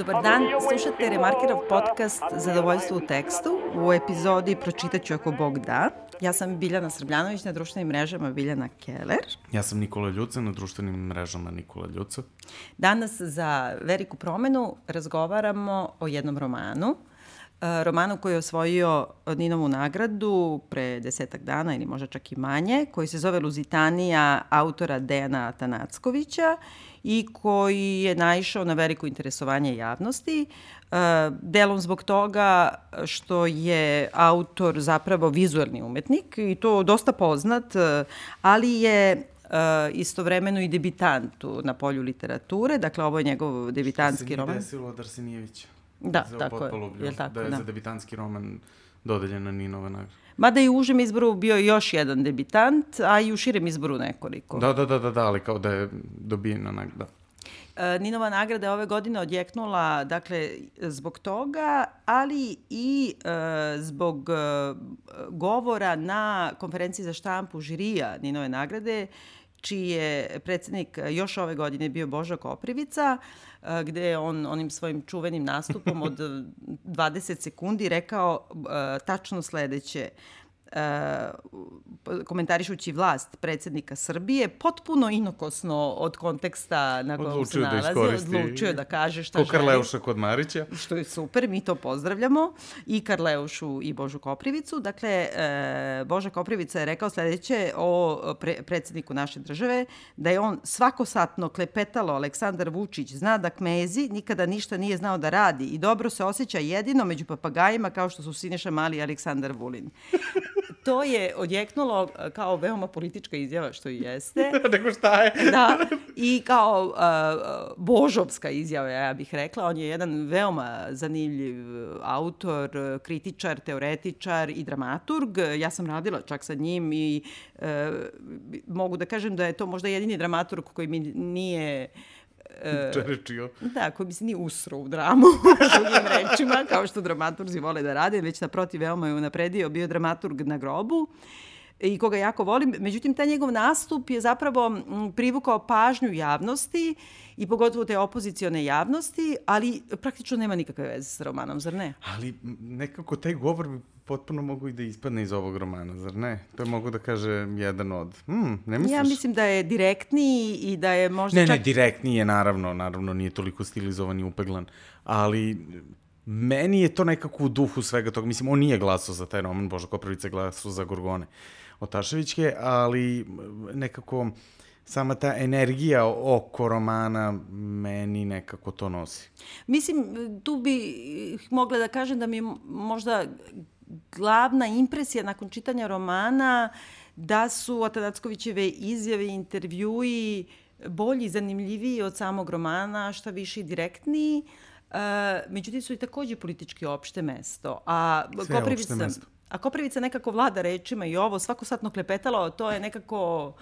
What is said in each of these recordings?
Dobar dan, slušate Remarkerov podcast Zadovoljstvo u tekstu. U epizodi Pročitaću ako Bog da. Ja sam Biljana Srbljanović na društvenim mrežama Biljana Keller. Ja sam Nikola Ljuca na društvenim mrežama Nikola Ljuca. Danas za veliku promenu razgovaramo o jednom romanu. E, romanu koji je osvojio Ninovu nagradu pre desetak dana ili možda čak i manje, koji se zove Luzitanija autora Dejana Tanackovića i koji je naišao na veliko interesovanje javnosti, e, delom zbog toga što je autor zapravo vizualni umetnik i to dosta poznat, e, ali je e, istovremeno i debitant na polju literature, dakle ovo je njegov debitanski roman. Što se nije desilo od Arsenijevića? Da, tako je. Je tako, da je da. za debitanski roman dodeljena Ninova nagrada. Mada i u užem izboru bio još jedan debitant, a i u širem izboru nekoliko. Da, da, da, da, da ali kao da je dobijena nagrada. E, Ninova nagrada je ove godine odjeknula dakle, zbog toga, ali i e, zbog e, govora na konferenciji za štampu žirija Ninove nagrade, čiji je predsednik još ove godine bio Božo Koprivica, e, gde je on onim svojim čuvenim nastupom od 20 sekundi rekao e, tačno sledeće – komentarišući vlast predsednika Srbije, potpuno inokosno od konteksta na kojem se da nalazi, da odlučio da kaže šta želi. Ko Karleuša kod Marića. Što je super, mi to pozdravljamo. I Karleušu i Božu Koprivicu. Dakle, uh, Boža Koprivica je rekao sledeće o pre, predsedniku naše države, da je on svakosatno klepetalo Aleksandar Vučić, zna da kmezi nikada ništa nije znao da radi i dobro se osjeća jedino među papagajima kao što su Sineša Mali i Aleksandar Vulin to je odjeknulo e, kao veoma politička izjava, što i jeste. Nego šta je? da, i kao uh, božovska izjava, ja bih rekla. On je jedan veoma zanimljiv autor, kritičar, teoretičar i dramaturg. Ja sam radila čak sa njim i uh, mogu da kažem da je to možda jedini dramaturg koji mi nije uh, E, Čerečio. Da, koji bi se nije usro u dramu, drugim rečima, kao što dramaturzi vole da rade, već naprotiv veoma je unapredio, bio dramaturg na grobu i koga jako volim. Međutim, taj njegov nastup je zapravo privukao pažnju javnosti i pogotovo te opozicione javnosti, ali praktično nema nikakve veze sa romanom, zar ne? Ali nekako taj govor potpuno mogu i da ispadne iz ovog romana, zar ne? To je mogu da kaže jedan od... Hmm, ne misliš? Ja mislim da je direktniji i da je možda ne, čak... Ne, ne, direktniji je naravno, naravno nije toliko stilizovan i upeglan, ali meni je to nekako u duhu svega toga. Mislim, on nije glasao za taj roman, Božo Koprivica je glasao za Gorgone Otaševićke, ali nekako sama ta energija oko romana meni nekako to nosi. Mislim, tu bi mogla da kažem da mi možda glavna impresija nakon čitanja romana da su Atanackovićeve izjave i intervjui bolji zanimljiviji od samog romana, šta više i direktniji. Uh, međutim su i takođe politički opšte mesto. A Sve Koprivica, opšte mesto. A Koprivica nekako vlada rečima i ovo, svako satno klepetalo, to je nekako... Uh,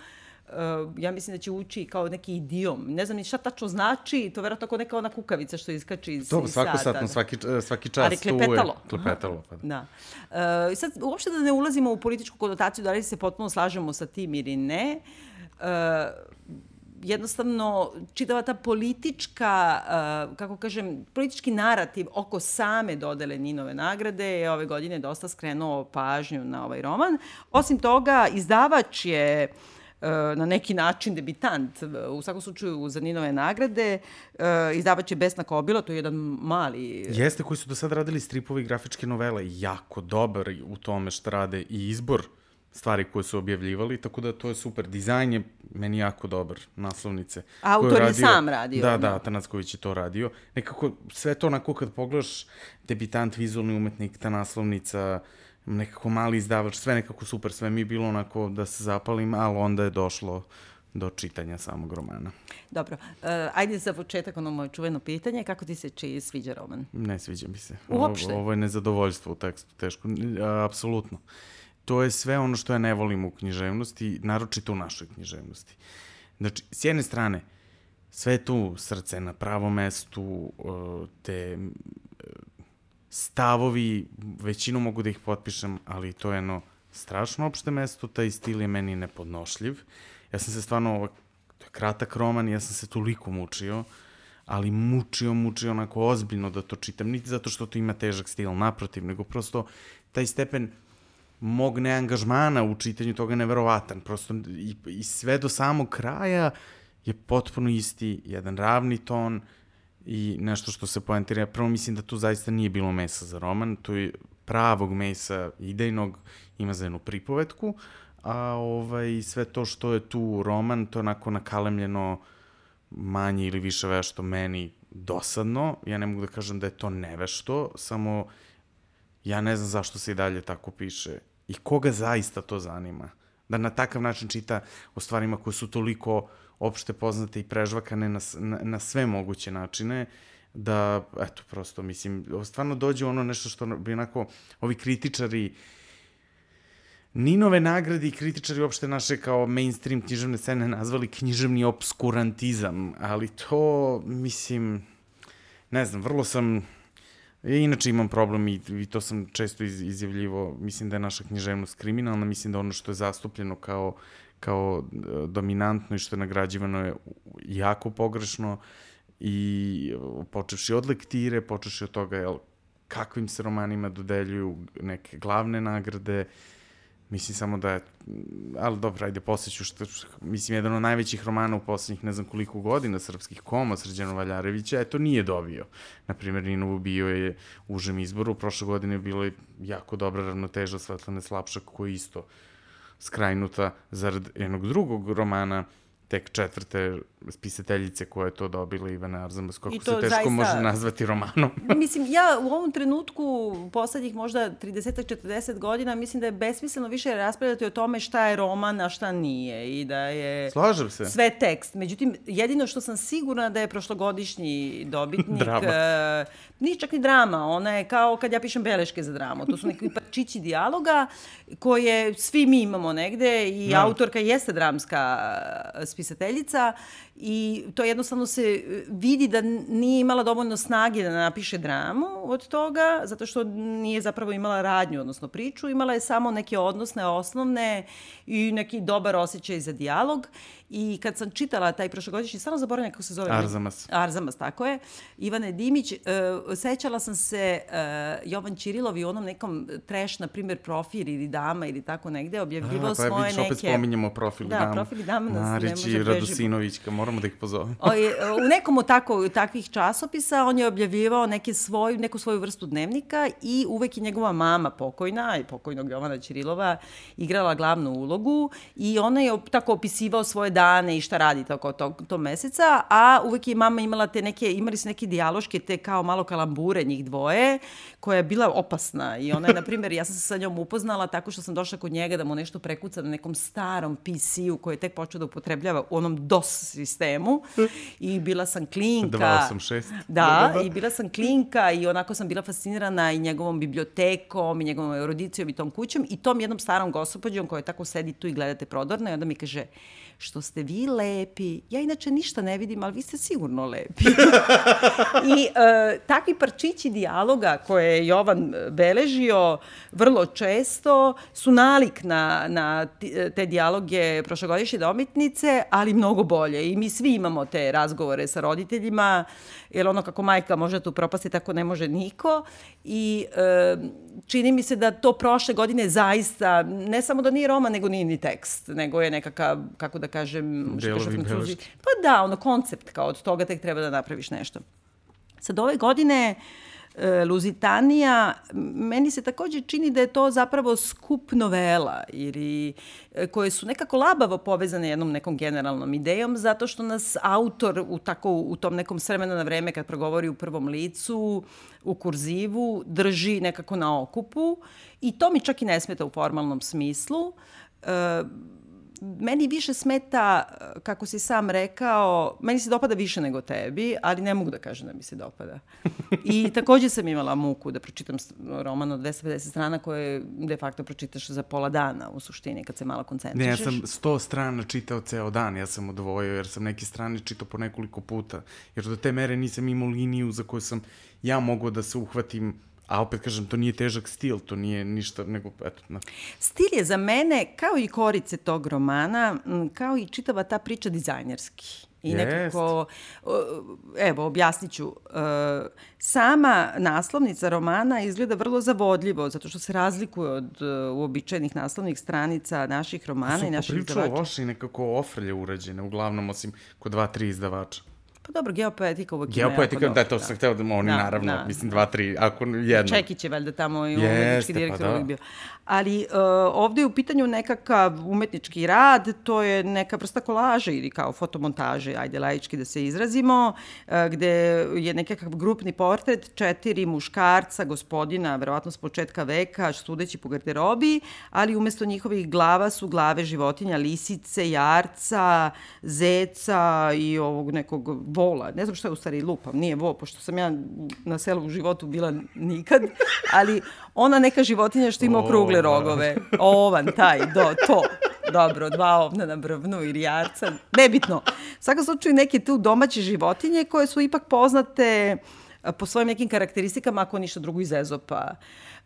uh, ja mislim da će ući kao neki idiom. Ne znam ni šta tačno znači, to verovatno kao neka ona kukavica što iskače iz, to, iz svako satno, svaki, svaki čas. Ali klepetalo. Tu je, klepetalo. Pa. Da. Uh, sad, uopšte da ne ulazimo u političku konotaciju, da li se potpuno slažemo sa tim ili ne, uh, jednostavno čitava ta politička, uh, kako kažem, politički narativ oko same dodele Ninove nagrade je ove godine dosta skrenuo pažnju na ovaj roman. Osim toga, izdavač je uh, na neki način debitant, u svakom slučaju za Ninove nagrade. Izdavač je Besna Kobila, to je jedan mali... Jeste, koji su do sada radili stripove i grafičke novele, jako dobar u tome što rade i izbor stvari koje su objavljivali, tako da to je super. Dizajn je meni jako dobar, naslovnice. Autor je sam radio. Da, da, Tanacković je to radio. Nekako sve to onako kad pogledaš debitant, vizualni umetnik, ta naslovnica, uh, nekako mali izdavač, sve nekako super, sve mi je bilo onako da se zapalim, ali onda je došlo do čitanja samog romana. Dobro, uh, ajde za početak ono moje čuveno pitanje, kako ti se čiji sviđa roman? Ne sviđa mi se. Uopšte? Ovo, ovo je nezadovoljstvo u tekstu, teško, uh, apsolutno. To je sve ono što ja ne volim u književnosti, naročito u našoj književnosti. Znači, s jedne strane, sve tu srce na pravom mestu, uh, te stavovi, većinu mogu da ih potpišem, ali to je jedno strašno opšte mesto, taj stil je meni nepodnošljiv. Ja sam se stvarno, to je kratak roman, ja sam se toliko mučio, ali mučio, mučio onako ozbiljno da to čitam. Niti zato što to ima težak stil, naprotiv, nego prosto taj stepen mog neangažmana u čitanju toga je neverovatan. Prosto i, i sve do samog kraja je potpuno isti, jedan ravni ton i nešto što se poentira. Prvo mislim da tu zaista nije bilo mesa za roman, tu je pravog mesa idejnog ima za jednu pripovetku, a ovaj, sve to što je tu roman, to je onako nakalemljeno manje ili više vešto meni dosadno. Ja ne mogu da kažem da je to nevešto, samo ja ne znam zašto se i dalje tako piše i koga zaista to zanima. Da na takav način čita o stvarima koje su toliko opšte poznate i prežvakane na, na, na sve moguće načine, da, eto, prosto, mislim, stvarno dođe ono nešto što bi onako, ovi kritičari, Ninove nagrade i kritičari uopšte naše kao mainstream književne scene nazvali književni obskurantizam, ali to, mislim, ne znam, vrlo sam E, inače imam problem i, i to sam često iz, izjavljivo, mislim da je naša književnost kriminalna, mislim da ono što je zastupljeno kao, kao e, dominantno i što je nagrađivano je jako pogrešno i počevši od lektire, počevši od toga jel, kakvim se romanima dodeljuju neke glavne nagrade, Mislim samo da je, ali dobro, ajde, posjeću što, mislim, jedan od najvećih romana u poslednjih ne znam koliko godina srpskih koma, Srđana Valjarevića, eto, nije dobio. Naprimjer, Ninovu bio je u užem izboru, prošle godine je bilo jako dobra ravnoteža Svetlane Slapšak, koja isto skrajnuta zaradi enega drugega romana, tek četvrte spisateljice koja je to dobila Ivana Arzamas, kako se teško zaista, može nazvati romanom. mislim, ja u ovom trenutku, poslednjih možda 30-40 godina, mislim da je besmisleno više raspravljati o tome šta je roman, a šta nije i da je Slažem se. sve tekst. Međutim, jedino što sam sigurna da je prošlogodišnji dobitnik, drama. Uh, nije čak ni drama, ona je kao kad ja pišem beleške za dramu. To su neki parčići dijaloga koje svi mi imamo negde i no. autorka jeste dramska spisateljica i to jednostavno se e, vidi da nije imala dovoljno snage da napiše dramu od toga, zato što nije zapravo imala radnju, odnosno priču, imala je samo neke odnosne, osnovne i neki dobar osjećaj za dijalog. I kad sam čitala taj prošlogodišnji, stvarno zaboravljam kako se zove. Arzamas. Arzamas, tako je. Ivane Dimić, uh, sećala sam se uh, Jovan Čirilov i onom nekom treš, na primjer, profil ili dama ili tako negde, objavljivao svoje neke... Pa vidiš, opet spominjemo profil da, dama. Da, profili dama nas Marić ne može i Radosinovićka, moramo da ih pozovemo. o, u nekom od tako, takvih časopisa on je objavljivao neke svoj, neku svoju vrstu dnevnika i uvek je njegova mama pokojna, i pokojnog Jovana Čirilova, igrala glavnu ulogu i ona je tako opisivao svoje dane i šta radi toko tog, to meseca, a uvek je mama imala te neke, imali su neke dijaloške, te kao malo kalambure njih dvoje, koja je bila opasna i ona je, na primjer, ja sam se sa njom upoznala tako što sam došla kod njega da mu nešto prekuca na nekom starom PC-u koji je tek počeo da upotrebljava u onom DOS sistemu i bila sam klinka. 286. Da, i bila sam klinka i onako sam bila fascinirana i njegovom bibliotekom i njegovom erudicijom i tom kućom i tom jednom starom gosopođom koja tako sedi tu i gledate prodorno i onda mi kaže, što ste vi lepi. Ja inače ništa ne vidim, ali vi ste sigurno lepi. I e, takvi parčići dijaloga koje je Jovan beležio vrlo često su nalik na, na te dijaloge prošlogodišnje domitnice, ali mnogo bolje. I mi svi imamo te razgovore sa roditeljima, jer ono kako majka može tu propasti, tako ne može niko. I e, čini mi se da to prošle godine zaista, ne samo da nije roman, nego nije ni tekst, nego je nekakav, kako da kažem, što kaže francuzi. Pa da, ono koncept kao od toga tek treba da napraviš nešto. Sad ove godine e, Luzitanija, meni se takođe čini da je to zapravo skup novela ili e, koje su nekako labavo povezane jednom nekom generalnom idejom zato što nas autor u, tako, u tom nekom sremena na vreme kad progovori u prvom licu u kurzivu drži nekako na okupu i to mi čak i ne smeta u formalnom smislu. E, meni više smeta, kako si sam rekao, meni se dopada više nego tebi, ali ne mogu da kažem da mi se dopada. I takođe sam imala muku da pročitam roman od 250 strana koje de facto pročitaš za pola dana u suštini kad se malo koncentrišeš. Ne, ja sam 100 strana čitao ceo dan, ja sam odvojio jer sam neke strane čitao po nekoliko puta, jer do te mere nisam imao liniju za koju sam ja mogao da se uhvatim A opet kažem, to nije težak stil, to nije ništa, nego, eto. Na... Stil je za mene, kao i korice tog romana, kao i čitava ta priča dizajnerski. I nekako, evo, objasnit ću, e, sama naslovnica romana izgleda vrlo zavodljivo, zato što se razlikuje od e, uobičajenih naslovnih stranica naših romana i naših izdavača. Su loše i nekako ofrlje urađene, uglavnom, osim kod dva, tri izdavača. Pa dobro, geopoetika uvek ima Geopoetika, jako da, to da. sam hteo da oni, da, naravno, da, mislim, dva, tri, ako jedno. Čekić je valjda tamo i umetnički pa direktor pa da. bio. Ali uh, ovde je u pitanju nekakav umetnički rad, to je neka vrsta kolaže ili kao fotomontaže, ajde laički da se izrazimo, uh, gde je nekakav grupni portret četiri muškarca, gospodina, verovatno s početka veka, studeći po garderobi, ali umesto njihovih glava su glave životinja, lisice, jarca, zeca i ovog nekog vola. Ne znam šta je u stvari lupam, nije vo, pošto sam ja na selu u životu bila nikad, ali ona neka životinja što ima okrugle rogove. Ovan, taj, do, to. Dobro, dva ovna na brvnu ili jarca. Nebitno. U svakom slučaju neke tu domaće životinje koje su ipak poznate po svojim nekim karakteristikama, ako ništa drugo iz Ezopa.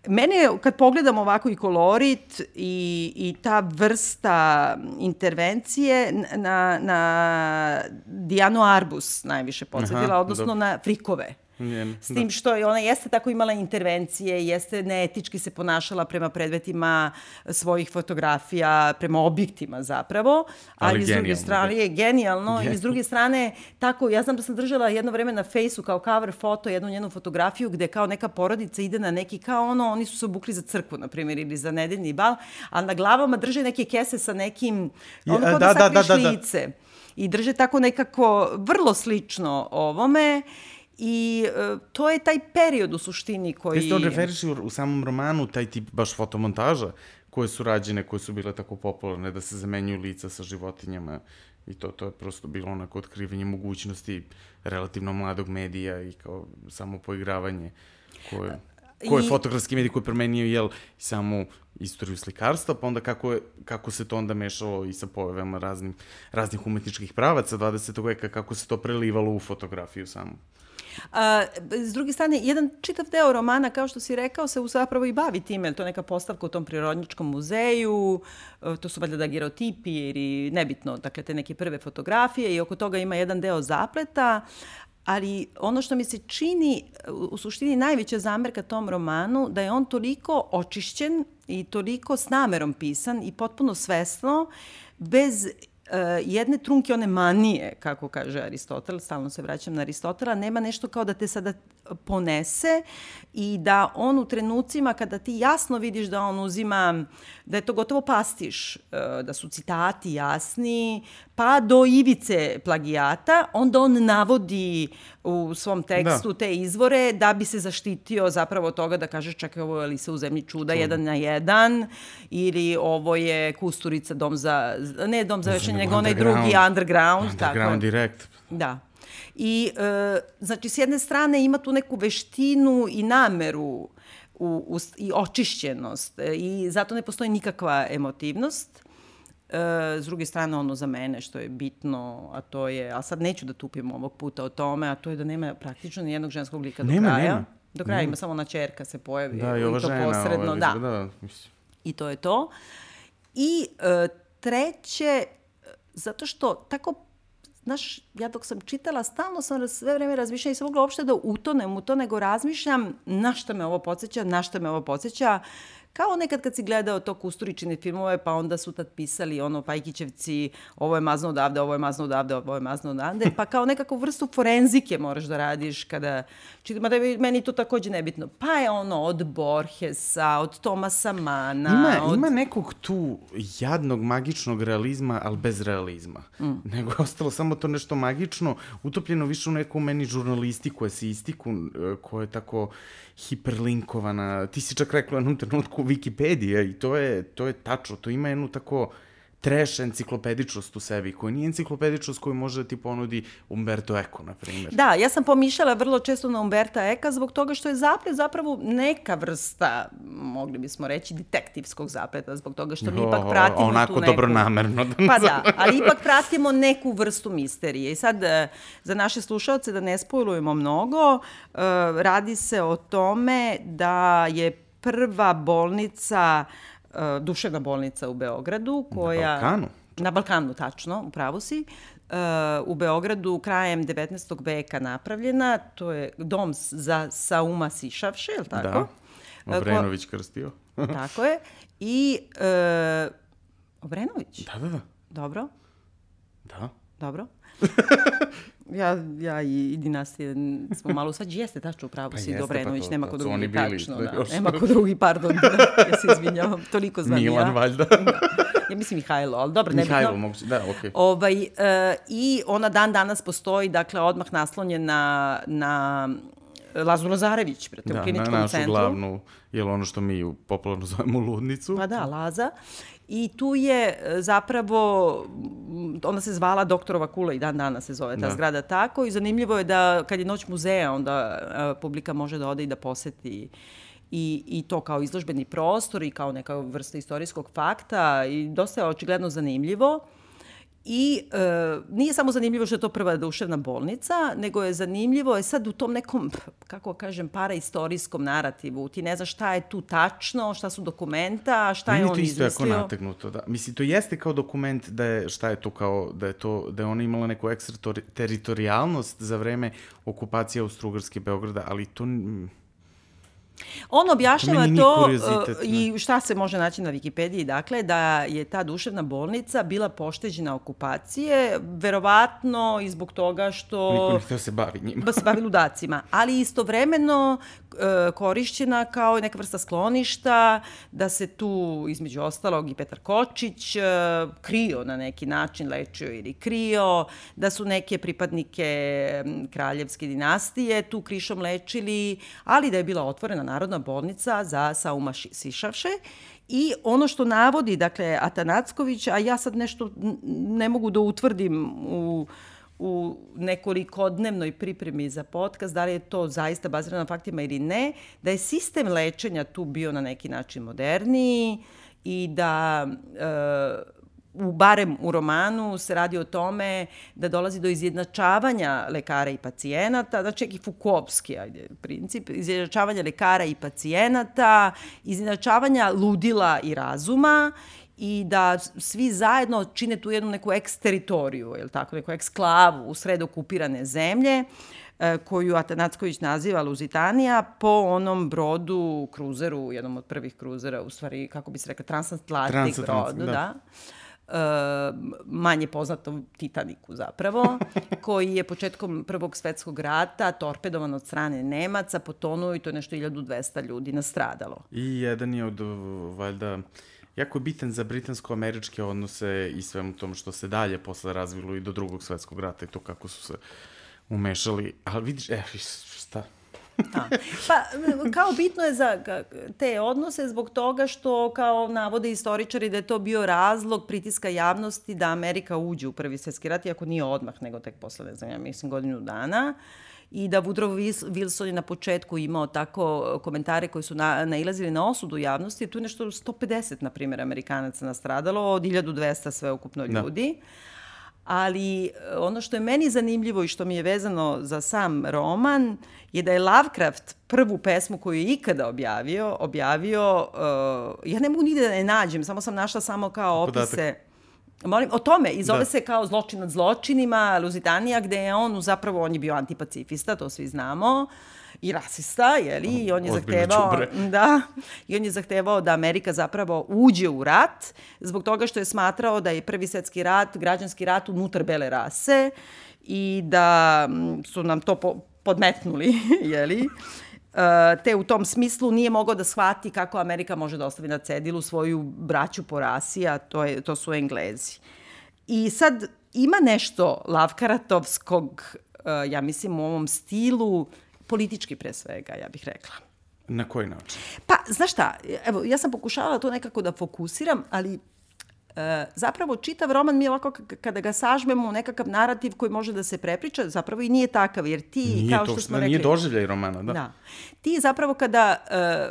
Mene je, kad pogledam ovako i kolorit i, i ta vrsta intervencije na, na Dianu Arbus najviše podsjetila, odnosno dobro. na frikove. Njen, S tim da. što je ona jeste tako imala intervencije, jeste neetički se ponašala prema predmetima svojih fotografija, prema objektima zapravo, ali, ali s druge strane je genijalno Gen... i s druge strane tako, ja znam da sam držala jedno vreme na fejsu kao cover foto jednu njenu fotografiju gde kao neka porodica ide na neki kao ono, oni su se obukli za crkvu, na primjer, ili za nedeljni bal, a na glavama drže neke kese sa nekim, ono kao da, da, da, da, da. lice. I drže tako nekako vrlo slično ovome I e, to je taj period u suštini koji... Ti on referiš u, u samom romanu, taj tip baš fotomontaža koje su rađene, koje su bile tako popularne, da se zamenjuju lica sa životinjama i to, to je prosto bilo onako otkrivanje mogućnosti relativno mladog medija i kao samo poigravanje koje koje I... fotografski medij koji promenio jel samo istoriju slikarstva, pa onda kako, je, kako se to onda mešalo i sa pojavama raznim, raznih umetničkih pravaca 20. veka, kako se to prelivalo u fotografiju samo. A, s druge strane, jedan čitav deo romana, kao što si rekao, se zapravo i bavi time, to je neka postavka u tom prirodničkom muzeju, e, to su valjda dagirotipi ili nebitno, dakle te neke prve fotografije i oko toga ima jedan deo zapleta, ali ono što mi se čini u suštini najveća zamerka tom romanu da je on toliko očišćen i toliko s namerom pisan i potpuno svesno bez jedne trunke one manije, kako kaže Aristotel, stalno se vraćam na Aristotela, nema nešto kao da te sada ponese i da on u trenucima kada ti jasno vidiš da on uzima, da je to gotovo pastiš, uh, da su citati jasni, pa do ivice plagijata, onda on navodi u svom tekstu da. te izvore da bi se zaštitio zapravo toga da kaže čekaj ovo je Alisa u zemlji čuda, Čudno. jedan na jedan ili ovo je Kusturica dom za, ne dom za večanje, nego onaj drugi underground. Underground tako. direkt. Da. I, e, znači, s jedne strane ima tu neku veštinu i nameru u, u, i očišćenost e, i zato ne postoji nikakva emotivnost. E, s druge strane, ono za mene što je bitno, a to je, a sad neću da tupim ovog puta o tome, a to je da nema praktično ni jednog ženskog lika do nema, kraja. Nema. Do kraja nema. ima samo ona čerka se pojavi. Da, i ova to žena. Posredno, ovaj, da. da. I to je to. I e, treće, zato što tako znaš, ja dok sam čitala, stalno sam sve vreme razmišljala i sam mogla uopšte da utonem u to, nego razmišljam na šta me ovo podsjeća, na šta me ovo podsjeća Kao nekad kad si gledao to Kusturičine filmove, pa onda su tad pisali ono Pajkićevci, ovo je mazno odavde, ovo je mazno odavde, ovo je mazno odavde, pa kao nekakvu vrstu forenzike moraš da radiš kada, čitam, da je meni to takođe nebitno. Pa je ono od Borgesa, od Tomasa Mana. Ima, od... ima nekog tu jadnog magičnog realizma, ali bez realizma. Mm. Nego je ostalo samo to nešto magično, utopljeno više u neku meni žurnalistiku, eseistiku, e, koja je tako hiperlinkovana. Ti si čak rekla u jednom trenutku Wikipedija i to je, to je tačno, to ima jednu tako trash enciklopedičnost u sebi, koja nije enciklopedičnost koju može da ti ponudi Umberto Eco, na primjer. Da, ja sam pomišljala vrlo često na Umberta Eka zbog toga što je zaplet zapravo neka vrsta, mogli bismo reći, detektivskog zapleta, zbog toga što mi o, ipak pratimo onako tu neku... dobro namerno. Da pa da, ali ipak pratimo neku vrstu misterije. I sad, e, za naše slušalce, da ne spojlujemo mnogo, e, radi se o tome da je prva bolnica uh, duševna bolnica u Beogradu, koja... Na Balkanu? Na Balkanu, tačno, u pravu si. Uh, u Beogradu krajem 19. veka napravljena, to je dom za Sauma Sišavše, je li tako? Da, Obrenović krstio. tako je. I uh, Obrenović? Da, da, da. Dobro. Da. Dobro. ja, ja i, i dinastije smo malo, sad jeste tačno u pravu Pa si Dobrenović, pa nema to ko drugi, bili, tačno, da, da. Nema ko drugi, pardon, da, ja se izvinjavam, toliko znam Milan, ja. valjda. Ja mislim Mihajlo, ali dobro, nebitno. Mihajlo, moguće, da, okej. Ovaj, e, I ona dan danas postoji, dakle, odmah naslonjen na, na Lazu Lazarević, brate, u Da, na kliničkom našu centru. glavnu, jel ono što mi u- popularno zovemo ludnicu. Pa da, Laza. I tu je e, zapravo, ona se zvala Doktorova kula i dan dana se zove ta Da. zgrada tako i zanimljivo je da kad je noć muzeja onda e, publika može da ode i da poseti i, i to kao izložbeni prostor i kao neka vrsta istorijskog fakta i dosta je očigledno zanimljivo. I e, nije samo zanimljivo što je to prva duševna bolnica, nego je zanimljivo je sad u tom nekom, kako kažem, paraistorijskom narativu. Ti ne znaš šta je tu tačno, šta su dokumenta, šta je on to isto jako izmislio. nategnuto, da. Mislim, to jeste kao dokument da je, šta je to kao, da je to, da je ona imala neku ekstrateritorijalnost za vreme okupacije Austro-Ugrske Beograda, ali to... On objašnjava to kuriozitet, uh, i šta se može naći na Wikipediji, dakle, da je ta duševna bolnica bila pošteđena okupacije, verovatno i zbog toga što... Niko ne hteo se bavi njima. ba se bavi ludacima, ali istovremeno e, korišćena kao neka vrsta skloništa, da se tu, između ostalog, i Petar Kočić e, krio na neki način, lečio ili krio, da su neke pripadnike kraljevske dinastije tu krišom lečili, ali da je bila otvorena narodna bolnica za Sauma Sišavše I ono što navodi, dakle, Atanacković, a ja sad nešto ne mogu da utvrdim u u nekolikodnevnoj pripremi za podcast, da li je to zaista bazirano na faktima ili ne, da je sistem lečenja tu bio na neki način moderniji i da e, u, barem u romanu se radi o tome da dolazi do izjednačavanja lekara i pacijenata, znači neki Fukovski ajde, princip, izjednačavanja lekara i pacijenata, izjednačavanja ludila i razuma i da svi zajedno čine tu jednu neku eksteritoriju, je tako, neku eksklavu u sred okupirane zemlje, e, koju Atanacković naziva Luzitanija po onom brodu, kruzeru, jednom od prvih kruzera, u stvari, kako bi se rekla, transatlantik brodu, da. da. E, manje poznatom Titaniku zapravo, koji je početkom Prvog svetskog rata torpedovan od strane Nemaca, potonuo i to je nešto 1200 ljudi nastradalo. I jedan je od, uh, valjda, jako bitan za britansko-američke odnose i svemu tom što se dalje posle razvilo i do drugog svetskog rata i to kako su se umešali. Ali vidiš, e, šta? A, pa, kao bitno je za te odnose zbog toga što, kao navode istoričari, da je to bio razlog pritiska javnosti da Amerika uđe u Prvi svetski rat, iako nije odmah, nego tek posle, ne znam, ja mislim, godinu dana i da Woodrow Wils- Wilson je na početku imao tako komentare koji su na, nailazili na osudu javnosti. Tu je nešto 150, na primjer, Amerikanaca nastradalo, od 1200 sveukupno Da. Ali e, ono što je meni zanimljivo i što mi je vezano za sam roman je da je Lovecraft prvu pesmu koju je ikada objavio, objavio, uh, ja ne mogu nigde da je nađem, samo sam našla samo kao Podatak. opise. Molim, o tome, i zove Da. se kao zločin nad zločinima, Luzitanija, gde je on, zapravo, on je bio antipacifista, to svi znamo, i rasista, jeli, i on je Ozbiljno zahtevao, da, i on je zahtevao da Amerika zapravo uđe u rat, zbog toga što je smatrao da je prvi svetski rat, građanski rat unutar bele rase i da su nam to po, podmetnuli, jeli, E, te u tom smislu nije mogao da shvati kako Amerika može da ostavi na cedilu svoju braću po rasi, a to, je, to su Englezi. I sad ima nešto Lavkaratovskog, e, ja mislim, u ovom stilu, politički pre svega, ja bih rekla. Na koji način? Pa, znaš šta, evo, ja sam pokušavala to nekako da fokusiram, ali e, zapravo čitav roman mi ovako k- kada ga sažmemo u nekakav narativ koji može da se prepriča, zapravo i nije takav, jer ti, Nije kao to, što smo nije rekli... doživljaj romana, da. Da. Ti zapravo kada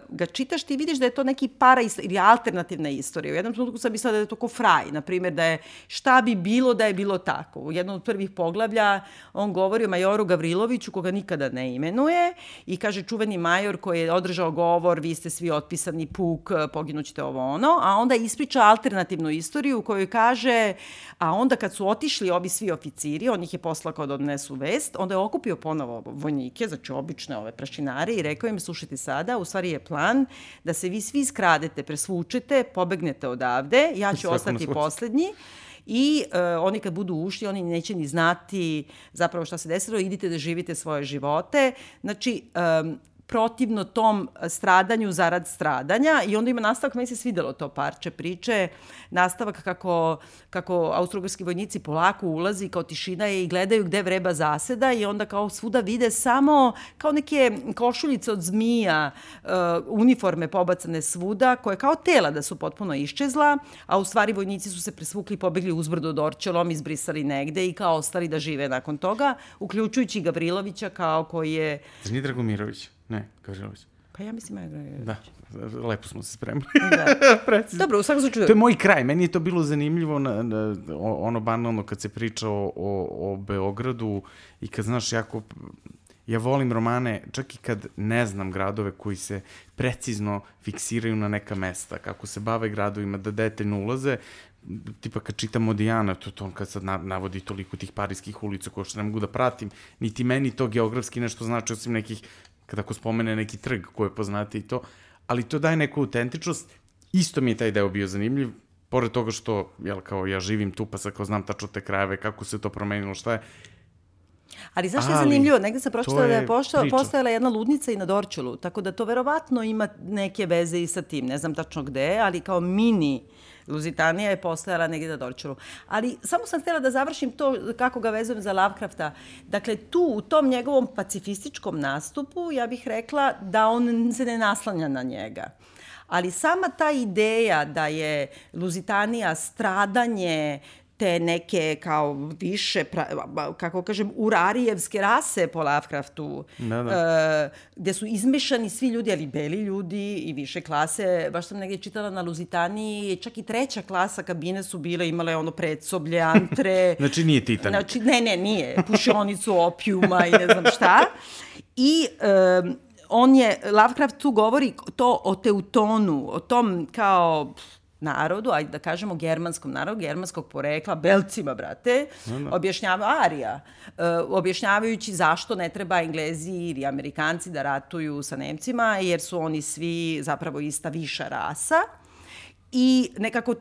uh, ga čitaš, ti vidiš da je to neki para ili alternativna istorija. U jednom trenutku sam mislila da je to ko fraj, na primjer da je šta bi bilo da je bilo tako. U jednom od prvih poglavlja on govori o majoru Gavriloviću, koga nikada ne imenuje i kaže čuveni major koji je održao govor, vi ste svi otpisani puk, poginućete ovo ono, a onda ispriča alternativnu istoriju istoriju u kojoj kaže, a onda kad su otišli ovi svi oficiri, on ih je poslao kao da odnesu vest, onda je okupio ponovo vojnike, znači obične ove prašinare i rekao im, slušajte sada, u stvari je plan da se vi svi skradete, presvučete, pobegnete odavde, ja ću ostati poslednji i uh, oni kad budu ušli, oni neće ni znati zapravo šta se desilo, idite da živite svoje živote. Znači, um, protivno tom stradanju zarad stradanja i onda ima nastavak, meni se svidelo to parče priče, nastavak kako, kako austrougarski vojnici polako ulazi kao tišina je i gledaju gde vreba zaseda i onda kao svuda vide samo kao neke košuljice od zmija, uh, uniforme pobacane svuda, koje kao tela da su potpuno iščezla, a u stvari vojnici su se presvukli, pobegli uzbrdo Dorčelom, izbrisali negde i kao ostali da žive nakon toga, uključujući Gavrilovića kao koji je... Zni Dragomirović. Ne, Gavrilović. Pa ja mislim Gavrilović. Da, lepo smo se spremili. Da. Precizno. Dobro, u svakom slučaju... To je moj kraj. Meni je to bilo zanimljivo, na, na, ono banalno kad se priča o, o, o Beogradu i kad znaš jako... Ja volim romane, čak i kad ne znam gradove koji se precizno fiksiraju na neka mesta, kako se bave gradovima, da detaljno ulaze, tipa kad čitam Odijana, to, to on kad sad navodi toliko tih parijskih ulica koje što ne mogu da pratim, niti meni to geografski nešto znači osim nekih kada ako spomene neki trg koji je poznati i to, ali to daje neku autentičnost. Isto mi je taj deo bio zanimljiv, pored toga što, jel, kao ja živim tu, pa sad kao znam tačno te krajeve, kako se to promenilo, šta je, Ali znaš što je zanimljivo? Negde se pročitala da je pošta, postojala jedna ludnica i na Dorčulu, tako da to verovatno ima neke veze i sa tim. Ne znam tačno gde, ali kao mini Luzitanija je postojala negde na Dorčulu. Ali samo sam htela da završim to kako ga vezujem za Lovecrafta. Dakle, tu u tom njegovom pacifističkom nastupu, ja bih rekla da on se ne naslanja na njega. Ali sama ta ideja da je Luzitanija stradanje te neke kao više, pra, kako kažem, urarijevske rase po Lovecraftu, da, da. Uh, gde su izmešani svi ljudi, ali beli ljudi i više klase. Baš sam negdje čitala na Luzitaniji, čak i treća klasa kabine su bile, imale ono predsoblje, antre. znači nije Titanik. Znači, ne, ne, nije. Pušionicu opijuma i ne znam šta. I um, on je, Lovecraft tu govori to o Teutonu, o tom kao narodu, ajde da kažemo germanskom narodu, germanskog porekla, belcima, brate, no, no. objašnjava Arija, uh, objašnjavajući zašto ne treba Englezi ili Amerikanci da ratuju sa Nemcima, jer su oni svi zapravo ista viša rasa. I nekako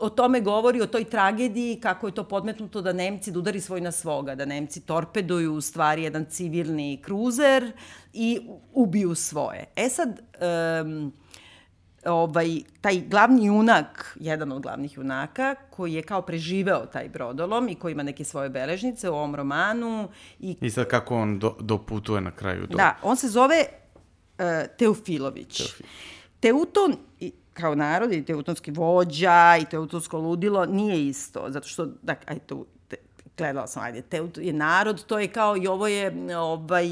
o tome govori, o toj tragediji, kako je to podmetnuto da Nemci da udari svoj na svoga, da Nemci torpeduju u stvari jedan civilni kruzer i ubiju svoje. E sad, um, ovaj, taj glavni junak, jedan od glavnih junaka, koji je kao preživeo taj brodolom i koji ima neke svoje beležnice u ovom romanu. I, I sad kako on do, doputuje na kraju do... Da, on se zove uh, Teofilović. Teofil. Teuton, kao narod i teutonski vođa i teutonsko ludilo nije isto, zato što, da, aj, tu, te, gledala sam, ajde, Teut je narod, to je kao i ovo je, ovaj,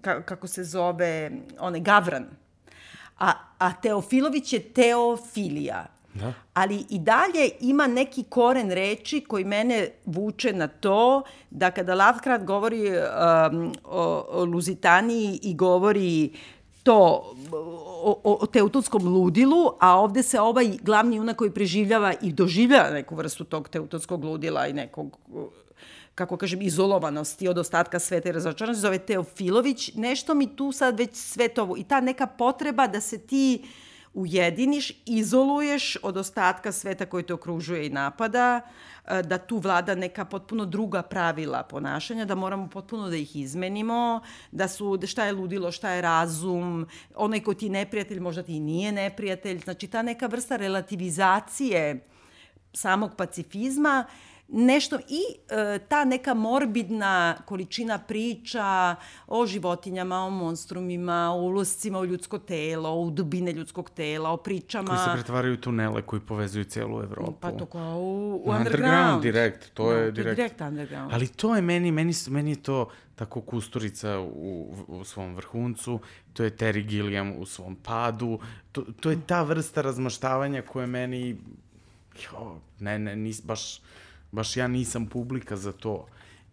ka, kako se zove, onaj Gavran a, a Teofilović je teofilija. Da. Ali i dalje ima neki koren reči koji mene vuče na to da kada Lovecraft govori um, o, o Luzitaniji i govori to o, o, o ludilu, a ovde se ovaj glavni junak koji preživljava i doživljava neku vrstu tog teutonskog ludila i nekog kako kažem, izolovanosti od ostatka sveta i razočaranosti, zove Teofilović, nešto mi tu sad već sve to, i ta neka potreba da se ti ujediniš, izoluješ od ostatka sveta koji te okružuje i napada, e, da tu vlada neka potpuno druga pravila ponašanja, da moramo potpuno da ih izmenimo, da su da šta je ludilo, šta je razum, onaj ko ti je neprijatelj možda ti nije neprijatelj, znači ta neka vrsta relativizacije samog pacifizma nešto i e, ta neka morbidna količina priča o životinjama, o monstrumima, o uluscima u ljudsko telo, o dubine ljudskog tela, o pričama... Koji se pretvaraju u tunele koji povezuju celu Evropu. Pa to kao u, u underground. Underground, direkt. To no, je direkt. To je direkt underground. Ali to je meni, meni, meni je to tako Kusturica u, u svom vrhuncu, to je Terry Gilliam u svom padu, to, to je ta vrsta razmaštavanja koja meni, jo, ne, ne, nis, baš Baš ja nisam publika za to.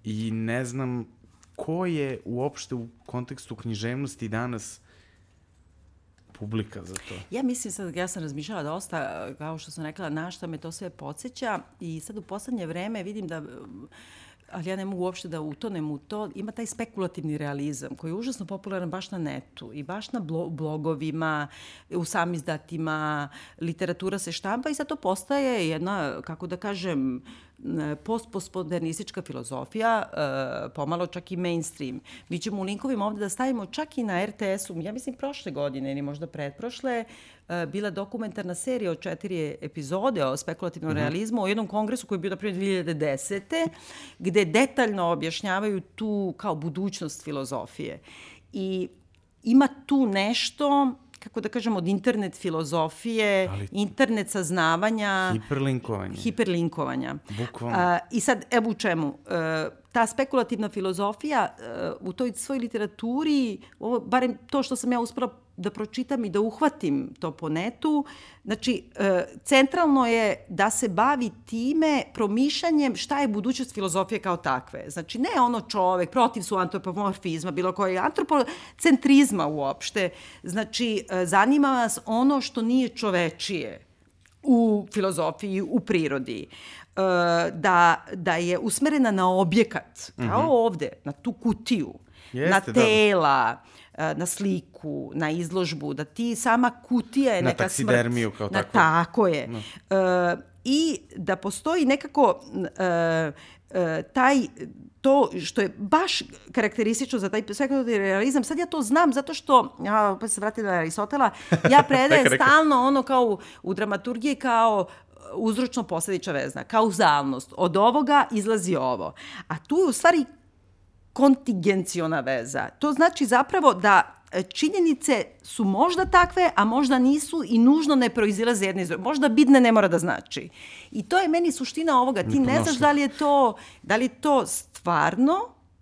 I ne znam ko je uopšte u kontekstu književnosti danas publika za to. Ja mislim sad, ja sam razmišljala dosta, kao što sam rekla, na šta me to sve podsjeća i sad u poslednje vreme vidim da ali ja ne mogu uopšte da utonem u to, ima taj spekulativni realizam koji je užasno popularan baš na netu i baš na blogovima, u samizdatima, literatura se štampa i sad to postaje jedna, kako da kažem, postpostmodernistička filozofija, e, pomalo čak i mainstream. Mi ćemo u linkovima ovde da stavimo čak i na RTS-u, ja mislim prošle godine ili možda pretprošle, bila dokumentarna serija od četiri epizode o spekulativnom mm -hmm. realizmu, o jednom kongresu koji je bio na primjer 2010. gde detaljno objašnjavaju tu kao budućnost filozofije. I ima tu nešto kako da kažem, od internet filozofije, Ali, internet saznavanja. Hiperlinkovanja. Hiperlinkovanja. Bukvalno. A, I sad, evo u čemu. E, ta spekulativna filozofija e, u toj svoj literaturi, ovo, barem to što sam ja uspela da pročitam i da uhvatim to po netu. Znači, e, centralno je da se bavi time promišljanjem šta je budućnost filozofije kao takve. Znači, ne ono čovek, protiv su antropomorfizma, bilo koje antropocentrizma uopšte. Znači, e, zanima vas ono što nije čovečije u filozofiji, u prirodi. E, da, da je usmerena na objekat, kao mm -hmm. ovde, na tu kutiju, Jeste, na da. tela, da na sliku, na izložbu, da ti sama kutija je na neka smrt. Na taksidermiju kao na, tako. Tako je. No. Uh, I da postoji nekako uh, uh, taj to što je baš karakteristično za taj sekundarni realizam, sad ja to znam zato što, ja pa se vratim na Aristotela, ja predajem stalno ono kao u, u dramaturgiji kao uzročno poslediča vezna, kauzalnost. Od ovoga izlazi ovo. A tu je u stvari kontingenciona veza. To znači zapravo da e, činjenice su možda takve, a možda nisu i nužno ne proizilaze jedne iz Možda bidne ne mora da znači. I to je meni suština ovoga. Ti ne znaš da li je to, da li je to stvarno,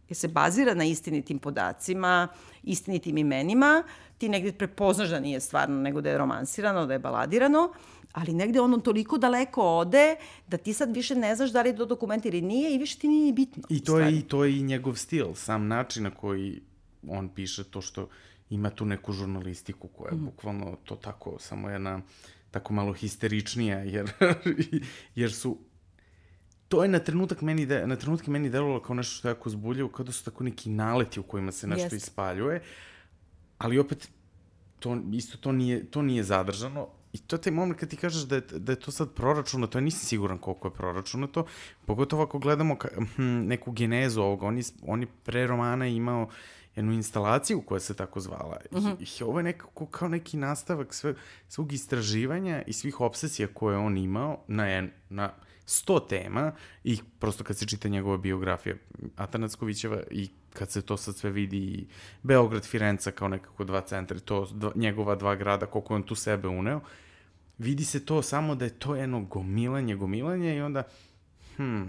jer se bazira na istinitim podacima, istinitim imenima, ti negde prepoznaš da nije stvarno, nego da je romansirano, da je baladirano, ali negde ono toliko daleko ode da ti sad više ne znaš da li je to dokument ili nije i više ti nije bitno. I to je, i to je i njegov stil, sam način na koji on piše to što ima tu neku žurnalistiku koja je mm. bukvalno to tako, samo jedna tako malo histeričnija, jer, jer su to je na trenutak meni de, na trenutke meni delovalo kao nešto što je jako zbuljivo, kao da su tako neki naleti u kojima se nešto Jest. ispaljuje, ali opet to, isto to nije, to nije zadržano, I to je taj moment kad ti kažeš da je, da je to sad proračunato, ja nisam siguran koliko je proračunato, pogotovo ako gledamo ka, hm, neku genezu ovoga, on je, on je pre romana imao jednu instalaciju koja se tako zvala. Mm -hmm. I ovo je nekako kao neki nastavak sve, svog istraživanja i svih obsesija koje on imao na, en, na sto tema i prosto kad se čita njegova biografija Atanackovićeva i kad se to sad sve vidi i Beograd, Firenca kao nekako dva centra, to dva, njegova dva grada, koliko on tu sebe uneo, vidi se to samo da je to jedno gomilanje, gomilanje i onda, hmm,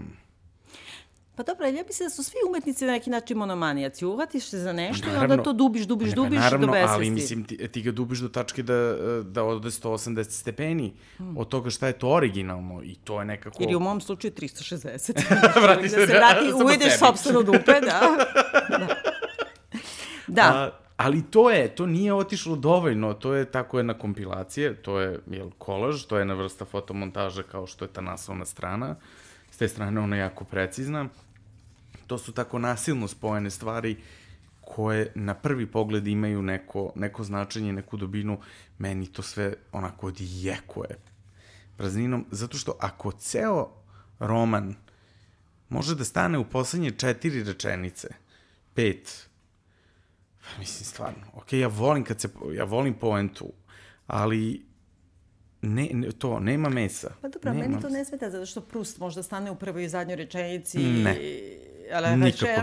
Pa dobro, ja mislim da su svi umetnici na neki način monomanijaci. Uvatiš se za nešto naravno, i onda to dubiš, dubiš, dubiš naravno, do besvesti. ali mislim, ti, ti ga dubiš do tačke da, da ode 180 stepeni hmm. od toga šta je to originalno i to je nekako... Ili u mom slučaju 360. vrati da se, da se vrati, uvideš sobstveno dupe, da. da. da. A, ali to je, to nije otišlo dovoljno, to je tako jedna kompilacija, to je jel, kolaž, to je jedna vrsta fotomontaža kao što je ta naslovna strana. S te strane ona je jako precizna to su tako nasilno spojene stvari koje na prvi pogled imaju neko, neko značenje, neku dobinu, meni to sve onako odjekuje prazninom, zato što ako ceo roman može da stane u poslednje četiri rečenice, pet, pa mislim stvarno, ok, ja volim kad se, ja volim poentu, ali Ne, ne, to, nema mesa. Pa dobro, nema meni to ne smeta, zato što Prust možda stane u prvoj i zadnjoj rečenici. Ne. Ale nikako.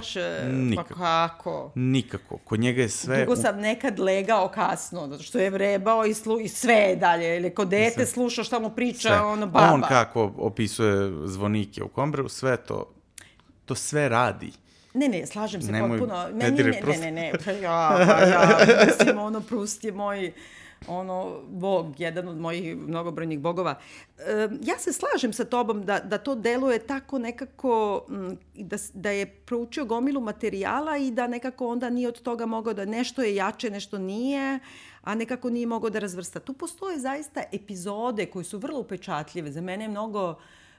nikako. pa kako? Nikako. Kod njega je sve... Dugo sam nekad legao kasno, zato što je vrebao i, slu, i sve dalje. Ili kod dete sluša šta mu priča sve. ono baba. On kako opisuje zvonike u Kombreu, sve to, to sve radi. Ne, ne, slažem se Nemoj, potpuno. Ne, ne, ne, ne, ne, ne, ja, ja, mislim, ono, Prust je moj ono, bog, jedan od mojih mnogobrojnih bogova. E, ja se slažem sa tobom da, da to deluje tako nekako, da, da je proučio gomilu materijala i da nekako onda nije od toga mogao da nešto je jače, nešto nije, a nekako nije mogao da razvrsta. Tu postoje zaista epizode koje su vrlo upečatljive. Za mene je mnogo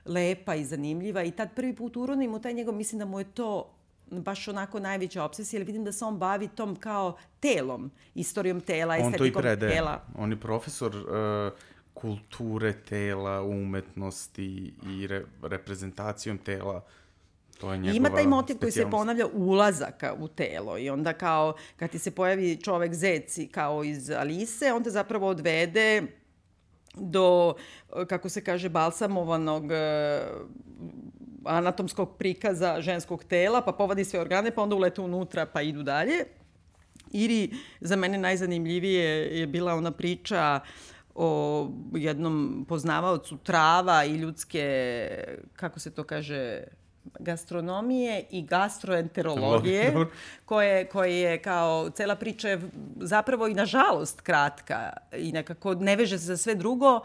lepa i zanimljiva i tad prvi put uronim u taj njegov, mislim da mu je to baš onako najveća obsesija, jer vidim da se on bavi tom kao telom, istorijom tela, estetikom tela. On to i prede. Tela. On je profesor uh, kulture tela, umetnosti i re, reprezentacijom tela. To je njegova Ima taj motiv koji se ponavlja ulazaka u telo i onda kao kad ti se pojavi čovek zeci kao iz Alise, on te zapravo odvede do, kako se kaže, balsamovanog e, anatomskog prikaza ženskog tela, pa povadi sve organe, pa onda ulete unutra, pa idu dalje. Ili za mene najzanimljivije je bila ona priča o jednom poznavaocu trava i ljudske, kako se to kaže, gastronomije i gastroenterologije, koje, koje je kao, cela priča je zapravo i nažalost kratka i nekako ne veže se za sve drugo,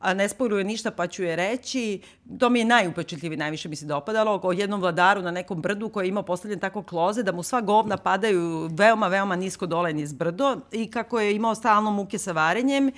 a ne spojluje ništa pa ću je reći. To mi je najupečetljiviji, najviše mi se dopadalo, o jednom vladaru na nekom brdu koji je imao postavljen tako kloze da mu sva govna padaju veoma, veoma nisko dole niz brdo i kako je imao stalno muke sa varenjem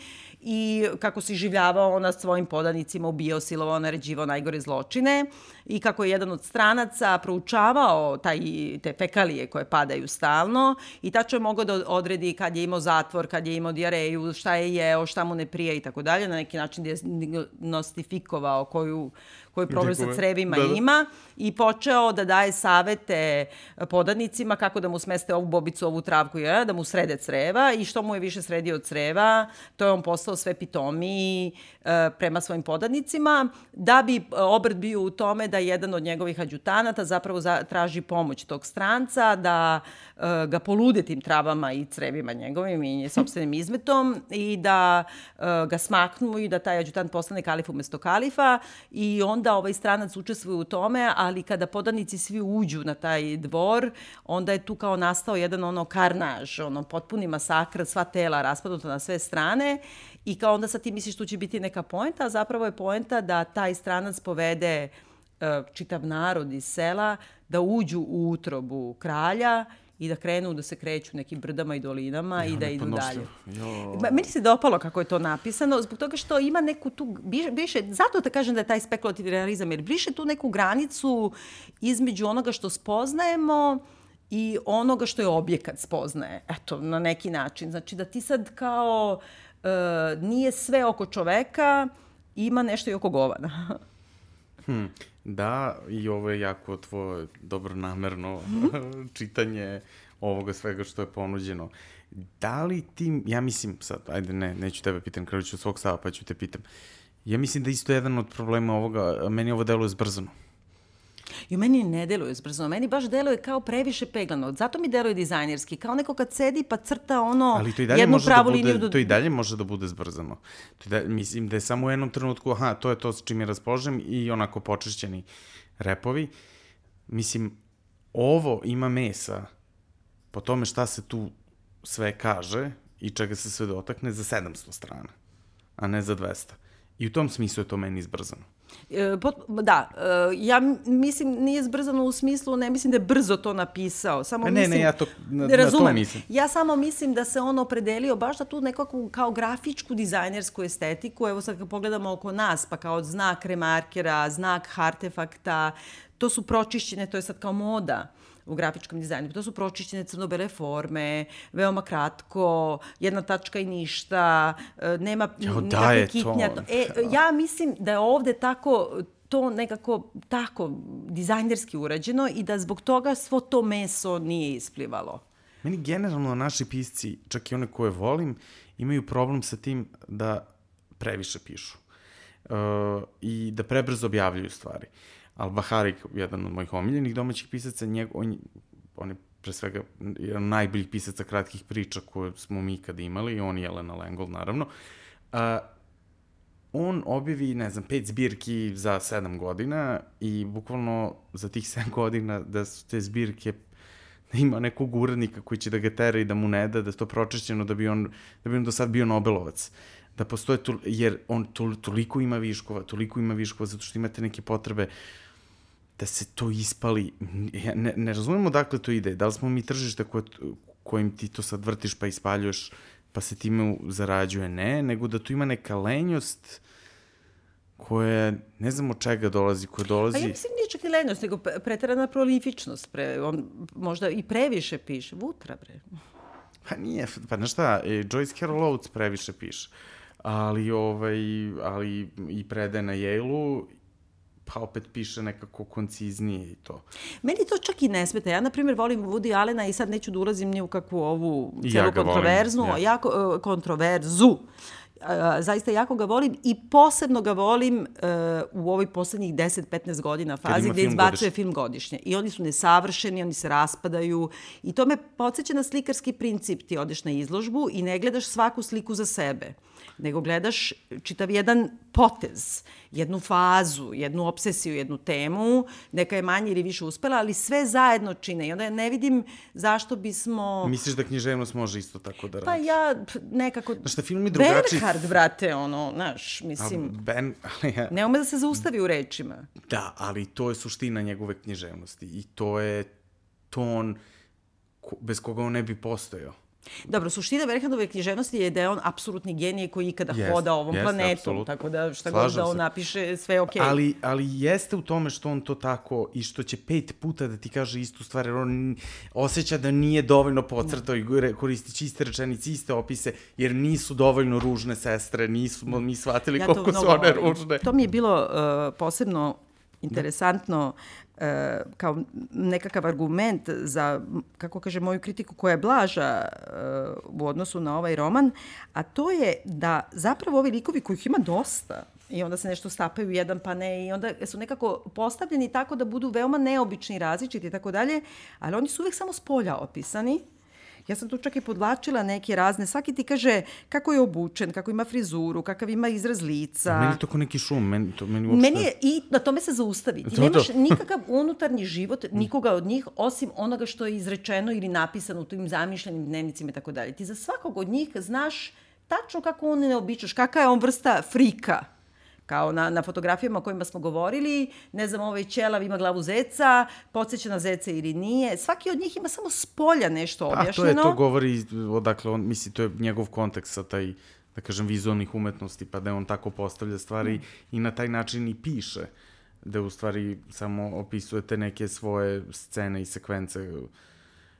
i kako se življavao na svojim podanicima, ubio, silovao, naređivao najgore zločine i kako je jedan od stranaca proučavao taj, te fekalije koje padaju stalno i tačno je mogao da odredi kad je imao zatvor, kad je imao diareju, šta je jeo, šta mu ne prije i tako dalje, na neki način diagnostifikovao koju koji problem sa crevima da, da. ima i počeo da daje savete podanicima kako da mu smeste ovu bobicu, ovu travku, ja, da mu srede creva i što mu je više sredio creva, to je on postao sve pitomiji e, prema svojim podanicima, da bi obrt bio u tome da jedan od njegovih adjutanata zapravo za, traži pomoć tog stranca, da e, ga polude tim travama i crevima njegovim i sobstvenim izmetom i da e, ga smaknu i da taj adjutant postane kalif umesto kalifa i on onda ovaj stranac učestvuje u tome, ali kada podanici svi uđu na taj dvor, onda je tu kao nastao jedan ono karnaž, ono potpuni masakr, sva tela raspadnuta na sve strane i kao onda sad ti misliš tu će biti neka poenta, a zapravo je poenta da taj stranac povede uh, čitav narod iz sela da uđu u utrobu kralja i da krenu da se kreću nekim brdama i dolinama ja, i da idu dalje. Jo. Meni se dopalo kako je to napisano, zbog toga što ima neku tu, više, zato da kažem da je taj spekulativni realizam, jer bliže tu neku granicu između onoga što spoznajemo i onoga što je objekat spoznaje, eto, na neki način. Znači da ti sad kao uh, nije sve oko čoveka, ima nešto i oko govana. Hmm. Da, i ovo je jako tvoje dobronamerno čitanje ovoga svega što je ponuđeno. Da li ti, ja mislim, sad, ajde ne, neću tebe pitam, kraju ću svog stava pa ću te pitam. Ja mislim da isto jedan od problema ovoga, meni ovo deluje zbrzano. I meni ne deluje zbrzano, meni baš deluje kao previše peglano. Zato mi deluje dizajnerski, kao neko kad sedi pa crta ono Ali to i dalje jednu može da pravu da bude, liniju. Do... To i dalje može da bude zbrzano. To i dalje, mislim da je samo u jednom trenutku, aha, to je to s čim je raspoložem i onako počišćeni repovi. Mislim, ovo ima mesa po tome šta se tu sve kaže i čega se sve dotakne za 700 strana, a ne za 200. I u tom smislu je to meni izbrzano. E, da, e, ja mislim, nije zbrzano u smislu, ne mislim da je brzo to napisao. Samo ne, mislim, ne, ja to, na, razumem. na to mislim. Ja samo mislim da se on opredelio baš da tu nekako kao grafičku dizajnersku estetiku, evo sad kad pogledamo oko nas, pa kao znak remarkera, znak artefakta, to su pročišćene, to je sad kao moda u grafičkom dizajnu. To su pročišćene crno-bele forme, veoma kratko, jedna tačka i ništa, e, nema jo, da kitnja. To. E, ja mislim da je ovde tako to nekako tako dizajnerski urađeno i da zbog toga svo to meso nije isplivalo. Meni generalno naši pisci, čak i one koje volim, imaju problem sa tim da previše pišu. Uh, I da prebrzo objavljuju stvari. Uh, Al-Bahari, jedan od mojih omiljenih domaćih pisaca, njeg, on, on je pre svega jedan najboljih pisaca kratkih priča koje smo mi ikada imali, on i Jelena Lengol, naravno. Uh, on objavi, ne znam, pet zbirki za sedam godina i bukvalno za tih sedam godina da su te zbirke da ima nekog urednika koji će da ga tera i da mu ne da, da je to pročišćeno da bi on, da bi on do sad bio Nobelovac. Da postoje, to, jer on to, toliko ima viškova, toliko ima viškova zato što imate neke potrebe da se to ispali. Ja ne, ne razumemo dakle to ide. Da li smo mi tržište koje, kojim ti to sad vrtiš pa ispaljuješ pa se time zarađuje. Ne, nego da tu ima neka lenjost koja ne znam od čega dolazi, koja dolazi... Pa ja mislim nije čak i lenjost, nego preterana prolifičnost. Pre, on možda i previše piše. Vutra, bre. Pa nije, pa znaš šta, e, Joyce Carol Oates previše piše. Ali, ovaj, ali i predaje na Yale-u pa opet piše nekako konciznije i to. Meni to čak i ne smeta. Ja, na primjer, volim Woody Allena i sad neću da ulazim ni u kakvu ovu celu ja kontroverznu, volim, ja. jako, uh, zaista jako ga volim i posebno ga volim uh, u ovoj poslednjih 10-15 godina fazi gde izbacuje godišnje. film godišnje. I oni su nesavršeni, oni se raspadaju i to me podsjeća na slikarski princip. Ti odeš na izložbu i ne gledaš svaku sliku za sebe nego gledaš čitav jedan potez, jednu fazu, jednu obsesiju, jednu temu, neka je manje ili više uspela, ali sve zajedno čine. I onda ne vidim zašto bismo... Misliš da književnost može isto tako da radi? Pa ja nekako... Znaš, da film je drugačiji... Bernhard, brate, ono, znaš, mislim... A ben... Ali ja... Ne ume da se zaustavi u rečima. Da, ali to je suština njegove književnosti i to je ton bez koga on ne bi postojao. Dobro, suština Berghandove književnosti je da je on apsolutni genije koji ikada jest, hoda ovom jest, planetom, absolut. tako da šta Slažem god da on se. napiše, sve je okej. Okay. Ali, ali jeste u tome što on to tako i što će pet puta da ti kaže istu stvar, jer on osjeća da nije dovoljno pocrtao i koristi čiste rečenice, iste opise, jer nisu dovoljno ružne sestre, nisu mi shvatili ja koliko su one ružne. To mi je bilo uh, posebno interesantno e, kao nekakav argument za, kako kaže, moju kritiku koja je blaža e, u odnosu na ovaj roman, a to je da zapravo ovi likovi kojih ima dosta, i onda se nešto stapaju jedan pa ne i onda su nekako postavljeni tako da budu veoma neobični, različiti i tako dalje, ali oni su uvek samo s opisani Ja sam tu čak i podlačila neke razne, svaki ti kaže kako je obučen, kako ima frizuru, kakav ima izraz lica. Meni je to kao neki šum, meni, to, meni uopšte... Meni je, i na tome se zaustavi. Ti to, nemaš to. nikakav unutarnji život nikoga od njih, osim onoga što je izrečeno ili napisano u tim zamišljenim dnevnicima i tako dalje. Ti za svakog od njih znaš tačno kako on ne običaš, kakva je on vrsta frika kao na, na fotografijama o kojima smo govorili, ne znam, ovaj ćelav ima glavu zeca, podsjeća na zeca ili nije. Svaki od njih ima samo s polja nešto objašnjeno. A to je, to govori, odakle on, misli, to je njegov kontekst sa taj, da kažem, vizualnih umetnosti, pa da on tako postavlja stvari mm. i na taj način i piše da u stvari samo opisujete neke svoje scene i sekvence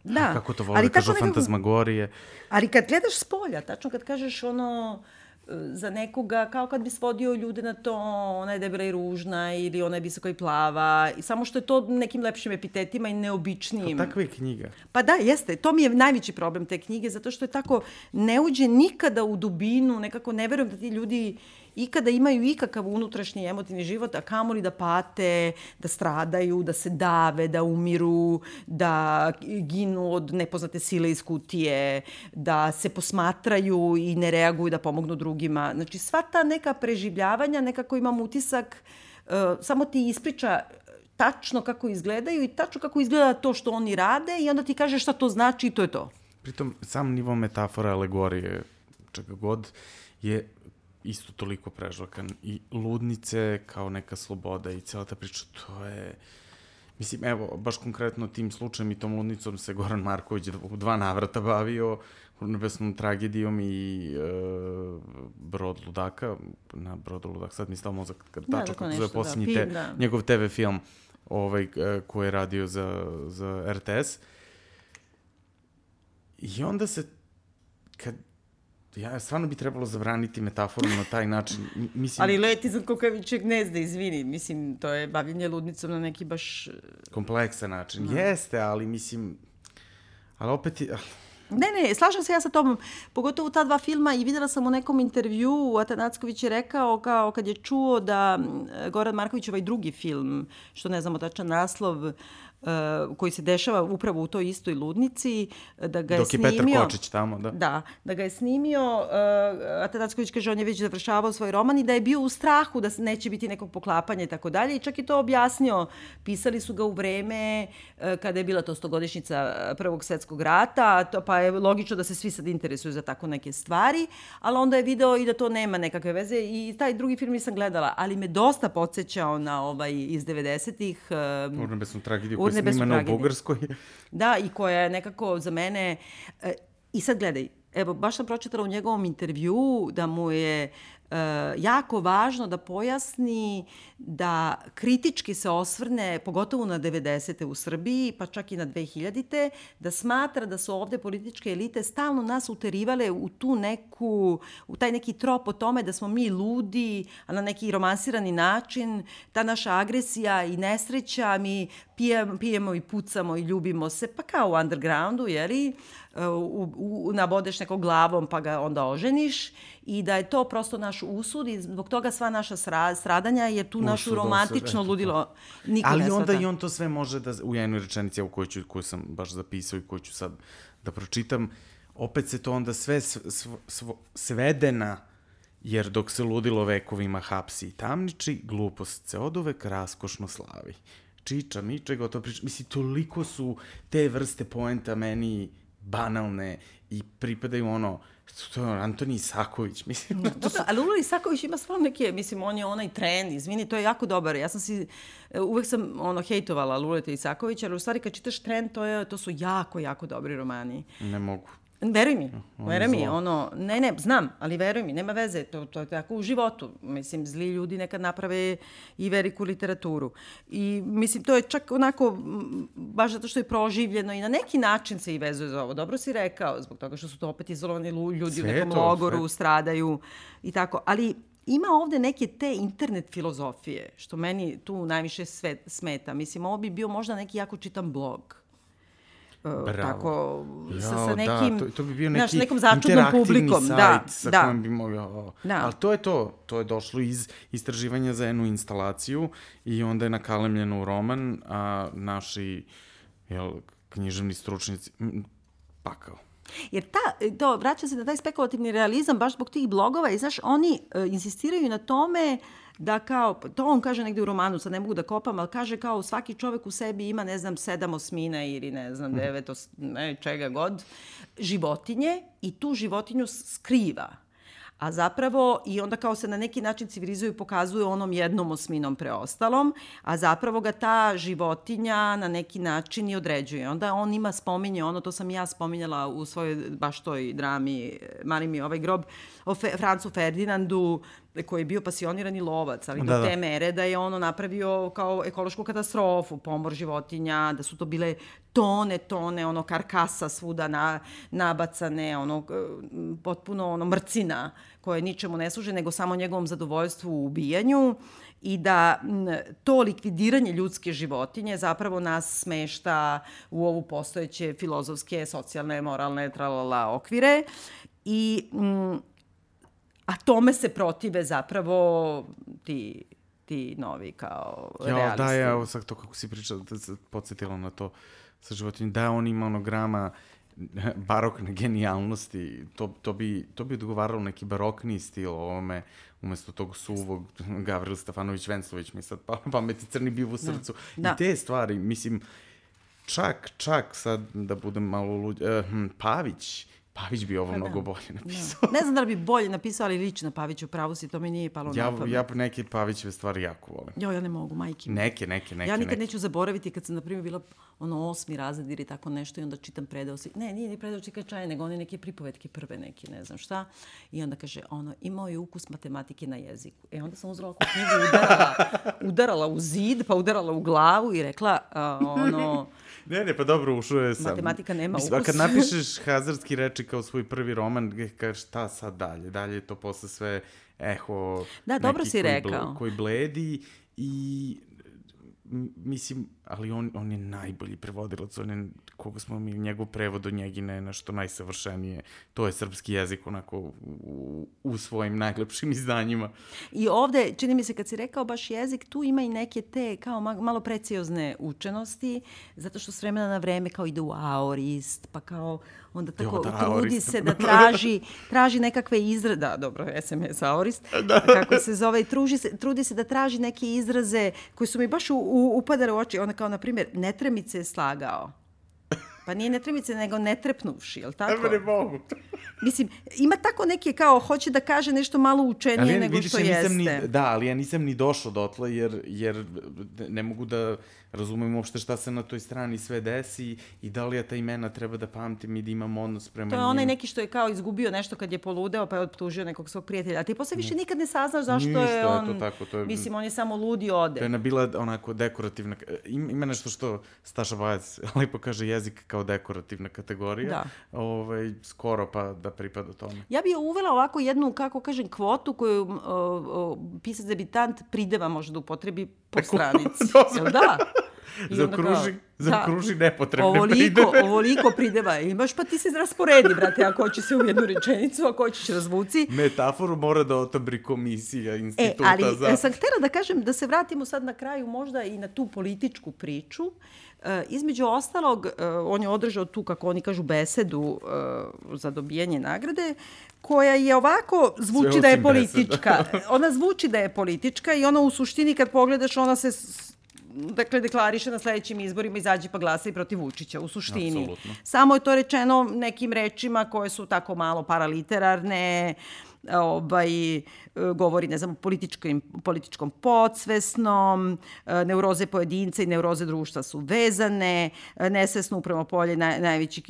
da. kako to vole, ali kažu nekako, fantazmagorije. Ali kad gledaš s polja, tačno kad kažeš ono, za nekoga, kao kad bi svodio ljude na to, ona je debela i ružna ili ona je visoko i plava, i samo što je to nekim lepšim epitetima i neobičnijim. Pa takva je knjiga. Pa da, jeste. To mi je najveći problem te knjige, zato što je tako, ne uđe nikada u dubinu, nekako ne verujem da ti ljudi ikada imaju ikakav unutrašnji emotivni život, a kamoli da pate, da stradaju, da se dave, da umiru, da ginu od nepoznate sile iz kutije, da se posmatraju i ne reaguju da pomognu drugima. Znači, sva ta neka preživljavanja, nekako imam utisak, uh, samo ti ispriča tačno kako izgledaju i tačno kako izgleda to što oni rade i onda ti kaže šta to znači i to je to. Pritom, sam nivo metafora, alegorije, čega god, je isto toliko prežvakan. I ludnice kao neka sloboda i cijela ta priča, to je... Mislim, evo, baš konkretno tim slučajem i tom ludnicom se Goran Marković u dva navrata bavio nebesnom tragedijom i e, Brod ludaka, na Brodu ludaka, sad mi stao mozak kad da, tačno kako zove da, posljednji da, te, da. njegov TV film ovaj, e, koji je radio za, za RTS. I onda se, kad ja, stvarno bi trebalo zabraniti metaforu na taj način. Mislim, Ali leti za kukaviće gnezda, izvini. Mislim, to je bavljenje ludnicom na neki baš... Kompleksan način. No. Jeste, ali mislim... Ali opet je... Ne, ne, slažem se ja sa tobom, pogotovo ta dva filma i videla sam u nekom intervju, Atanacković je rekao kao kad je čuo da Goran Marković ovaj drugi film, što ne znamo tačan naslov, koji se dešava upravo u toj istoj ludnici, da ga je Dok snimio... Dok je Petar Kočić tamo, da. Da, da ga je snimio, uh, Atanacković kaže on je već završavao svoj roman i da je bio u strahu da neće biti nekog poklapanja i tako dalje i čak i to objasnio. Pisali su ga u vreme uh, kada je bila to stogodišnjica Prvog svetskog rata, to, pa je logično da se svi sad interesuju za tako neke stvari, ali onda je video i da to nema nekakve veze i taj drugi film nisam gledala, ali me dosta podsjećao na ovaj iz 90-ih. Uh, Urnebesnu tragediju snimana u Bugarskoj. Da, i koja je nekako za mene... E, I sad gledaj, evo, baš sam pročitala u njegovom intervju da mu je e, jako važno da pojasni da kritički se osvrne, pogotovo na 90. u Srbiji, pa čak i na 2000. da smatra da su ovde političke elite stalno nas uterivale u tu neku, u taj neki trop o tome da smo mi ludi, a na neki romansirani način, ta naša agresija i nesreća, mi pijemo, pijemo i pucamo i ljubimo se, pa kao u undergroundu, jeli, u, u, nabodeš nekog glavom pa ga onda oženiš i da je to prosto naš usud i zbog toga sva naša stradanja je tu našu usud, romantično osud, ludilo. Niko Ali onda i on to sve može da, u jednoj rečenici u kojoj, ću, koju sam baš zapisao i koju ću sad da pročitam, opet se to onda sve sv, sv, sv, svede na jer dok se ludilo vekovima hapsi i tamniči, glupost se od uvek raskošno slavi. Čiča, miče, gotovo priča. Mislim, toliko su te vrste poenta meni banalne i pripadaju ono, to je Antoni Isaković, mislim. Da, to da, ali Lula Isaković ima stvarno neke, mislim, on je onaj trend, izvini, to je jako dobar. Ja sam si, uvek sam ono, hejtovala Luleta Isakovića, ali u stvari kad čitaš trend, to, je, to su jako, jako dobri romani. Ne mogu. Veruj mi, veruj mi, ono, ne, ne, znam, ali veruj mi, nema veze, to, to je tako u životu. Mislim, zli ljudi nekad naprave i veliku literaturu. I, mislim, to je čak onako, baš zato što je proživljeno i na neki način se i vezuje za ovo. Dobro si rekao, zbog toga što su to opet izolovani ljudi sve u nekom to, logoru, sve. stradaju i tako. Ali ima ovde neke te internet filozofije, što meni tu najviše sve smeta. Mislim, ovo bi bio možda neki jako čitan blog Bravo. tako sa, sa da, nekim, da, to, to bi bio neki znaš, nekom začudnom publikom. Sajt da, sa da. kojim bi mogao... Da. Ali to je to, to je došlo iz istraživanja za jednu instalaciju i onda je nakalemljeno u roman, a naši jel, književni stručnici, pakao. Jer ta, to, vraća se na taj spekulativni realizam baš zbog tih blogova i znaš, oni uh, insistiraju na tome da kao, to on kaže negde u romanu, sad ne mogu da kopam, ali kaže kao svaki čovek u sebi ima, ne znam, sedam osmina ili ne znam, mhm. devet, os, ne, čega god, životinje i tu životinju skriva a zapravo i onda kao se na neki način civilizuju i pokazuju onom jednom osminom preostalom, a zapravo ga ta životinja na neki način i određuje. Onda on ima spominje ono, to sam ja spominjala u svojoj baš toj drami Mali mi ovaj grob, o Fe, Francu Ferdinandu, koji je bio pasionirani lovac, ali da, do te da. mere da je ono napravio kao ekološku katastrofu, pomor životinja, da su to bile tone, tone ono karkasa svuda na, nabacane, ono potpuno ono mrcina koje ničemu ne služe, nego samo njegovom zadovoljstvu u ubijanju i da to likvidiranje ljudske životinje zapravo nas smešta u ovu postojeće filozofske, socijalne, moralne, tralala okvire i a tome se protive zapravo ti ti novi kao ja, realisti. Da, ja, evo sad to kako si pričala, da se podsjetila na to sa životinjem, da on ima onograma barokne genijalnosti, to, to, bi, to bi odgovaralo neki barokni stil ovome, umesto tog suvog Gavril Stefanović Venclović mi sad pa, pameti crni biv u da. srcu. Da. I te stvari, mislim, čak, čak sad da budem malo luđ, uh, hm, Pavić, Pavić bi ovo pa mnogo da. bolje da. napisao. Da. Ne znam da li bi bolje napisao, ali lično Pavić u pravu si, to mi nije palo ja, na pamet. Ja neke Pavićeve stvari jako volim. Jo, ja ne mogu, majke. Neke, neke, neke. Ja nikad neke. neću zaboraviti kad sam, na primjer, bila ono osmi razred ili tako nešto i onda čitam predao si, ne, nije ni predao čaje, nego one neke pripovetke prve neke, ne znam šta. I onda kaže, ono, imao je ukus matematike na jeziku. E onda sam uzela knjigu, udarala, udarala u zid, pa udarala u glavu i rekla, uh, ono, Ne, ne, pa dobro, ušao je sam. Matematika nema Mislim, ukus. A kad napišeš hazardski reči kao svoj prvi roman, kažeš šta sad dalje? Dalje je to posle sve eho da, dobro si koji rekao. Ble, koji bledi i mislim, ali on, on je najbolji prevodilac, on je, koga smo mi, njegov prevod od njegine je nešto najsavršenije. To je srpski jezik onako u, u svojim najlepšim izdanjima. I ovde, čini mi se kad si rekao baš jezik, tu ima i neke te kao malo preciozne učenosti, zato što s vremena na vreme kao ide u aorist, pa kao onda tako jo, da, trudi aorist. se da traži, traži nekakve izraze, da, dobro, SMS aorist, da. kako se zove, i truži se, trudi se da traži neke izraze koji su mi baš u, u, u oči, onda kao, na primjer, netremice je slagao. Pa nije netremice, nego netrepnuvši, je li tako? Ne, ne mogu. Mislim, ima tako neke kao, hoće da kaže nešto malo učenije ja, nego vidiš, što ja jeste. Ni, da, ali ja nisam ni došao dotle, jer, jer ne mogu da razumem uopšte šta se na toj strani sve desi i da li ja ta imena treba da pamtim i da imam odnos prema To je njima. onaj neki što je kao izgubio nešto kad je poludeo pa je optužio nekog svog prijatelja. A ti posle više nikad ne saznaš zašto Ništa, je on... tako, to je- Mislim, on je samo ludi i ode. To je bila onako dekorativna... Ima, nešto što Staša Bajac lepo kaže jezik kao dekorativna kategorija. Da. Ovaj, skoro pa da pripada tome. Ja bih uvela ovako jednu, kako kažem, kvotu koju pisac debitant prideva može da upotrebi po Tako, stranici. Jel da? I onda kao- Zaokruži, zaokruži nepotrebne ovoliko, prideve. Ovoliko prideva imaš, pa ti se rasporedi, brate, ako hoćeš se u jednu rečenicu, ako hoćeš razvuci. Metaforu mora da otabri komisija E, instituta ali za... e, sam htela da kažem, da se vratimo sad na kraju možda i na tu političku priču. E, između ostalog, e, on je održao tu, kako oni kažu, besedu e, za dobijanje nagrade, koja je ovako, zvuči da je politička. ona zvuči da je politička i ona u suštini, kad pogledaš, ona se dakle, deklariše na sledećim izborima, izađi pa glasaj protiv Vučića, u suštini. Apsolutno. Samo je to rečeno nekim rečima koje su tako malo paraliterarne, ovaj, e, govori, ne znam, o političkom, političkom podsvesnom, e, neuroze pojedinca i neuroze društva su vezane, e, nesvesno upravo polje naj, najvećih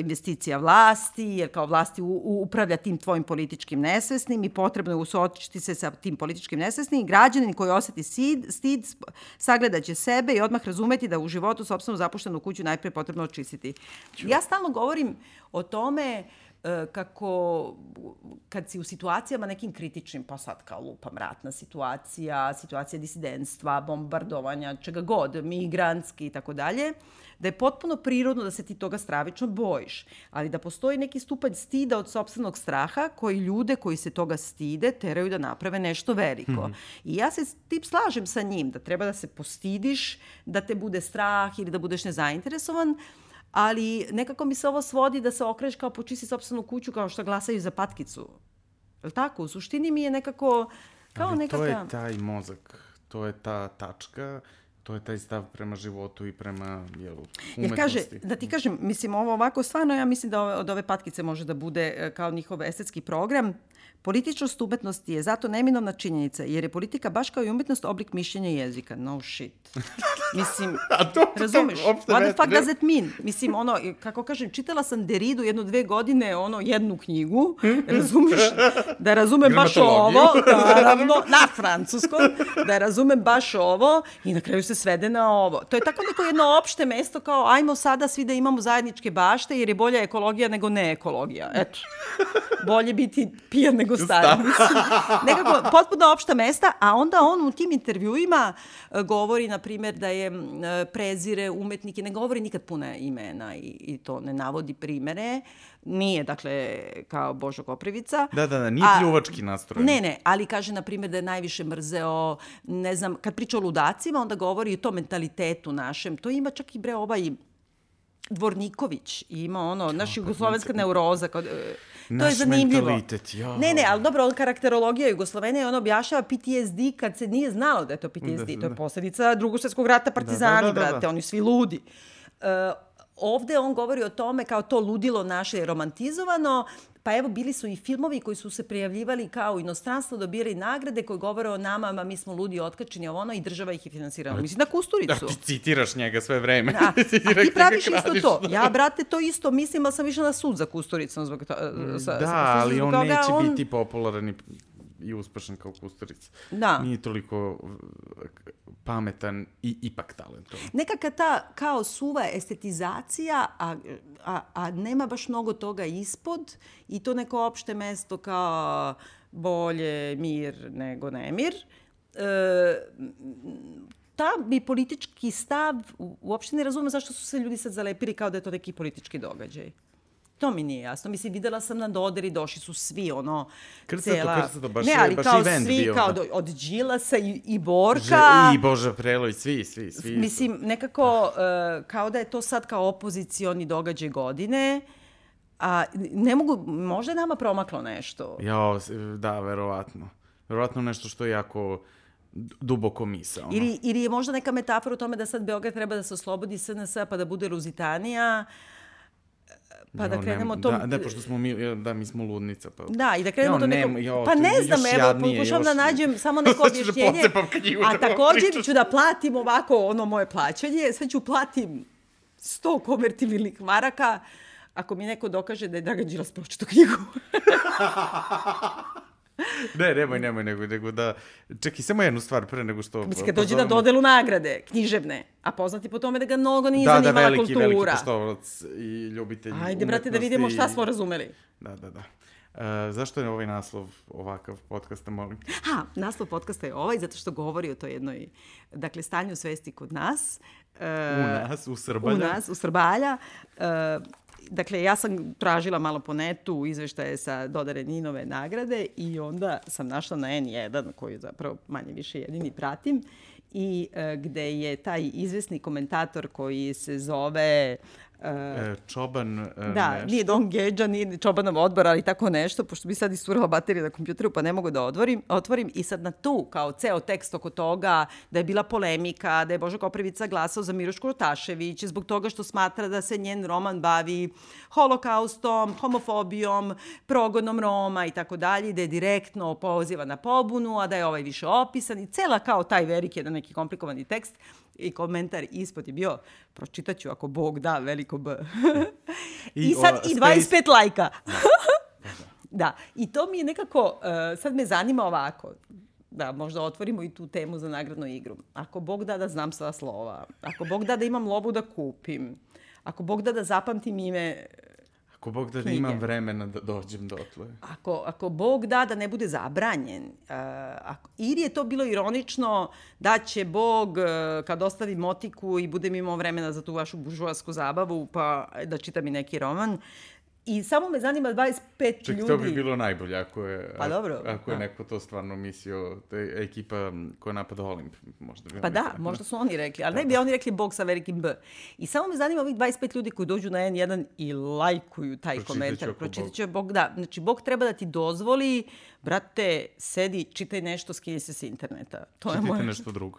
investicija vlasti, jer kao vlasti u, upravlja tim tvojim političkim nesvesnim i potrebno je usočiti se sa tim političkim nesvesnim i građanin koji oseti stid, stid sp- sagledaće sebe i odmah razumeti da u životu sobstvenu zapuštenu kuću najpre potrebno očistiti. Ja stalno govorim o tome e, kako kad si u situacijama nekim kritičnim, pa sad kao lupam ratna situacija, situacija disidentstva, bombardovanja, čega god, migrantski i tako dalje, da je potpuno prirodno da se ti toga stravično bojiš, ali da postoji neki stupanj stida od sobstvenog straha koji ljude koji se toga stide teraju da naprave nešto veliko. I ja se s tim slažem sa njim, da treba da se postidiš, da te bude strah ili da budeš nezainteresovan, ali nekako mi se ovo svodi da se okreš kao počisti sopstvenu kuću kao što glasaju za patkicu. Je tako? U suštini mi je nekako kao Ali nekakva... to je taj mozak, to je ta tačka, to je taj stav prema životu i prema jel, umetnosti. Jer kaže, da ti kažem, mislim, ovo ovako stvarno, ja mislim da ove, od ove patkice može da bude e, kao njihov estetski program. Političnost umetnosti je zato neminovna činjenica, jer je politika baš kao i umetnost oblik mišljenja jezika. No shit. Mislim, A to, to razumeš? uopšte What the fuck ne- does it mean? Mislim, ono, kako kažem, čitala sam Deridu jedno dve godine, ono, jednu knjigu, razumeš? Da razumem baš ovo, naravno, na francuskom, da razumem baš ovo i na kraju se svede na ovo. To je tako neko jedno opšte mesto kao ajmo sada svi da imamo zajedničke bašte jer je bolja ekologija nego ne ekologija. Eto. Bolje biti pijan nego star. Nekako potpuno opšta mesta, a onda on u tim intervjuima e, govori, na primjer, da je e, prezire umetnike, ne govori nikad puna imena i, i to ne navodi primere. Nije, dakle, kao Božo Koprivica. Da, da, da, nije pljuvački nastrojen. Ne, ne, ali kaže, na primjer, da je najviše mrzeo, ne znam, kad priča o ludacima, onda govori o tom mentalitetu našem. To ima čak i bre ovaj Dvorniković ima ono, naš jugoslovenska neuroza. Kao, e, to je Naš zanimljivo. mentalitet, jao. Ne, ne, ali dobro, on karakterologija Jugoslovene, on objašnjava PTSD kad se nije znalo da je to PTSD. Da, to je da. posledica drugog svjetskog rata, partizani, da, da, da. brate, oni svi ludi. E, ovde on govori o tome kao to ludilo naše je romantizovano, pa evo bili su i filmovi koji su se prijavljivali kao inostranstvo, dobirali nagrade koji govore o nama, ma mi smo ludi, otkačeni, ovo ono, i država ih je finansirala. Mislim, na Da, Kusturicu. ti citiraš njega sve vreme. Da. A Ti praviš isto to. Ja, brate, to isto mislim, ali sam išla na sud za Kusturicom zbog to, sa, sa Da, Kusturicom, ali on toga neće on- biti popularan i, i uspešan kao Kusturica. Da. Nije toliko uh, pametan i ipak talentovan. nekaka ta kao suva estetizacija, a, a, a nema baš mnogo toga ispod i to neko opšte mesto kao bolje mir nego nemir. E, ta bi politički stav, uopšte ne razumem zašto su se ljudi sad zalepili kao da je to neki politički događaj. To mi nije jasno. Mislim, videla sam na doderi, došli su svi, ono, Krcato, cela... krcato, baš ne, ali baš kao event svi, bio, kao da. do, od Đilasa i, i Borka. Že, I Boža Prelović, svi, svi, svi. Mislim, nekako, uh, kao da je to sad kao opozicioni događaj godine, a ne mogu, možda je nama promaklo nešto. Jao, s- da, verovatno. Verovatno nešto što je jako duboko misao. Ili, ili je možda neka metafora u tome da sad Beograd treba da se oslobodi SNS pa da bude Luzitanija. Pa da krenemo nem- tom- Da, da, pošto smo mi, da, mi smo ludnica. Pa... Da, i da krenemo Jo, nem- jo, pa to ne znam, evo, pokušavam da nađem samo neko da objašnjenje. a takođe ću da platim ovako ono moje plaćanje, sve ću platim 100 konvertibilnih maraka ako mi neko dokaže da je Dragan Đilas pročito knjigu. Ne, nemoj, nemoj, nego, nego da... Čekaj, samo jednu stvar pre nego što... Mislim, kad dođe na dodelu nagrade, književne, a poznati po tome da ga mnogo nije Da, da, zanimala veliki, kultura. veliki poštovalac i ljubitelj Ajde, brate, da vidimo šta smo razumeli. Da, da, da. Uh, zašto je ovaj naslov ovakav podcasta, molim? Ha, naslov podcasta je ovaj, zato što govori o toj jednoj, dakle, stanju svesti kod nas. E, U nas, u Srbalja. U nas, u Srbalja. E, dakle, ja sam tražila malo po netu izveštaje sa dodare Ninove nagrade i onda sam našla na N1, koju zapravo manje više jedini pratim, i e, gde je taj izvesni komentator koji se zove E, čoban e, Da, nešto. nije Don Geđa, nije Čobanov odbor, ali tako nešto, pošto bi sad isturala baterija na kompjuteru, pa ne mogu da odvorim, otvorim. I sad na tu, kao ceo tekst oko toga, da je bila polemika, da je Boža Koprivica glasao za Mirošku Rotašević, zbog toga što smatra da se njen roman bavi holokaustom, homofobijom, progonom Roma i tako dalje, da je direktno poziva na pobunu, a da je ovaj više opisan i cela kao taj verik jedan neki komplikovani tekst i komentar ispod je bio, pročitaću ako Bog da, veliko B. I, I, sad o, i space- 25 lajka. da, i to mi je nekako, uh, sad me zanima ovako, da možda otvorimo i tu temu za nagradnu igru. Ako Bog da da znam sva slova, ako Bog da da imam lovu da kupim, ako Bog da da zapamtim ime Ako Bog da, da imam vremena da dođem dotle. ako, ako Bog da da ne bude zabranjen, uh, ako, ili je to bilo ironično da će Bog uh, kad ostavi motiku i budem imao vremena za tu vašu buržuasku zabavu, pa da čita mi neki roman. I samo me zanima 25 Ček, ljudi. to bi bilo najbolje ako je, Pa dobro, ako je da. neko to stvarno mislio, to je ekipa koja napada Olimp, možda bi Pa da, tako. možda su oni rekli, ali ne bi oni rekli Bog sa velikim B. I samo me zanima ovih 25 ljudi koji dođu na N1 i lajkuju taj Pročitat komentar. Pročitat Bog. će Bog, da. Znači, Bog treba da ti dozvoli, brate, sedi, čitaj nešto, skini se s interneta. To je Čitajte moje... nešto drugo.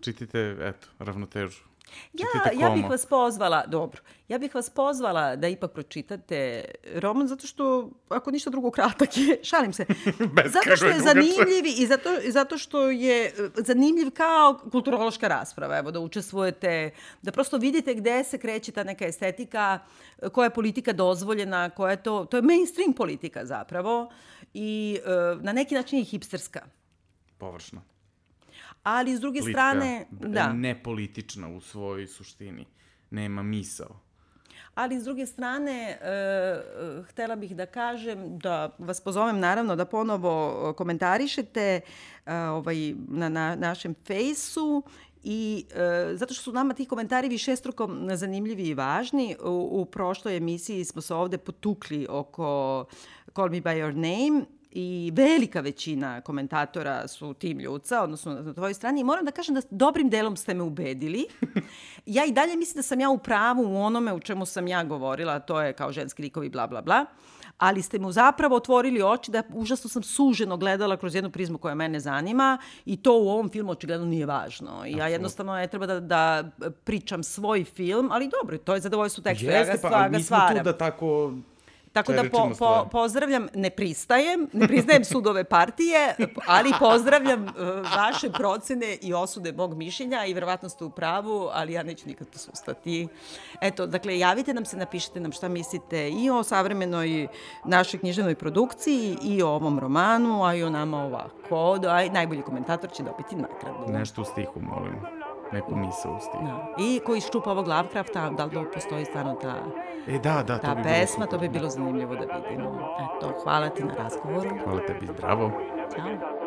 Čitajte, eto, ravnotežu. Ja, ja bih vas pozvala, dobro, ja bih vas pozvala da ipak pročitate roman zato što, ako ništa drugo, kratak je, šalim se. Zato što je zanimljiv i zato, zato što je e, zanimljiv kao kulturološka rasprava, evo da učestvujete, da prosto vidite gde se kreće ta neka estetika, e, koja je politika dozvoljena, koja je to, to je mainstream politika zapravo i e, na neki način je hipsterska. Površno. Ali s druge Plitka, strane, da. nepolitična u svojoj suštini. Nema misao. Ali s druge strane, e, e, htela bih da kažem, da vas pozovem naravno da ponovo e, komentarišete e, ovaj, na, na našem fejsu I e, zato što su nama ti komentari višestruko zanimljivi i važni, u, u prošloj emisiji smo se ovde potukli oko Call Me By Your Name i velika većina komentatora su tim ljuca, odnosno na tvojoj strani. I moram da kažem da dobrim delom ste me ubedili. ja i dalje mislim da sam ja u pravu u onome u čemu sam ja govorila, to je kao ženski likovi, bla, bla, bla. Ali ste mu zapravo otvorili oči da užasno sam suženo gledala kroz jednu prizmu koja mene zanima i to u ovom filmu očigledno nije važno. I ja jednostavno ne treba da, da pričam svoj film, ali dobro, to je zadovoljstvo teksta. ja ga, Jeste, pa ga mi smo tu da tako Tako da po, po, pozdravljam, ne pristajem, ne priznajem sudove partije, ali pozdravljam uh, vaše procene i osude mog mišljenja i verovatno ste u pravu, ali ja neću nikad posustati. Eto, dakle, javite nam se, napišite nam šta mislite i o savremenoj našoj književnoj produkciji i o ovom romanu, a i o nama ovako. Da, aj, najbolji komentator će dobiti nagradu. nešto u stihu, molim. Neku misao u stihu. Da. I ko iščupa ovog Lovecrafta, da li to postoji stvarno ta, E, da, da, to ta bi bilo pesma, super. to bi bilo zanimljivo da vidimo. Eto, hvala ti na razgovoru. Hvala tebi, zdravo. Ćao.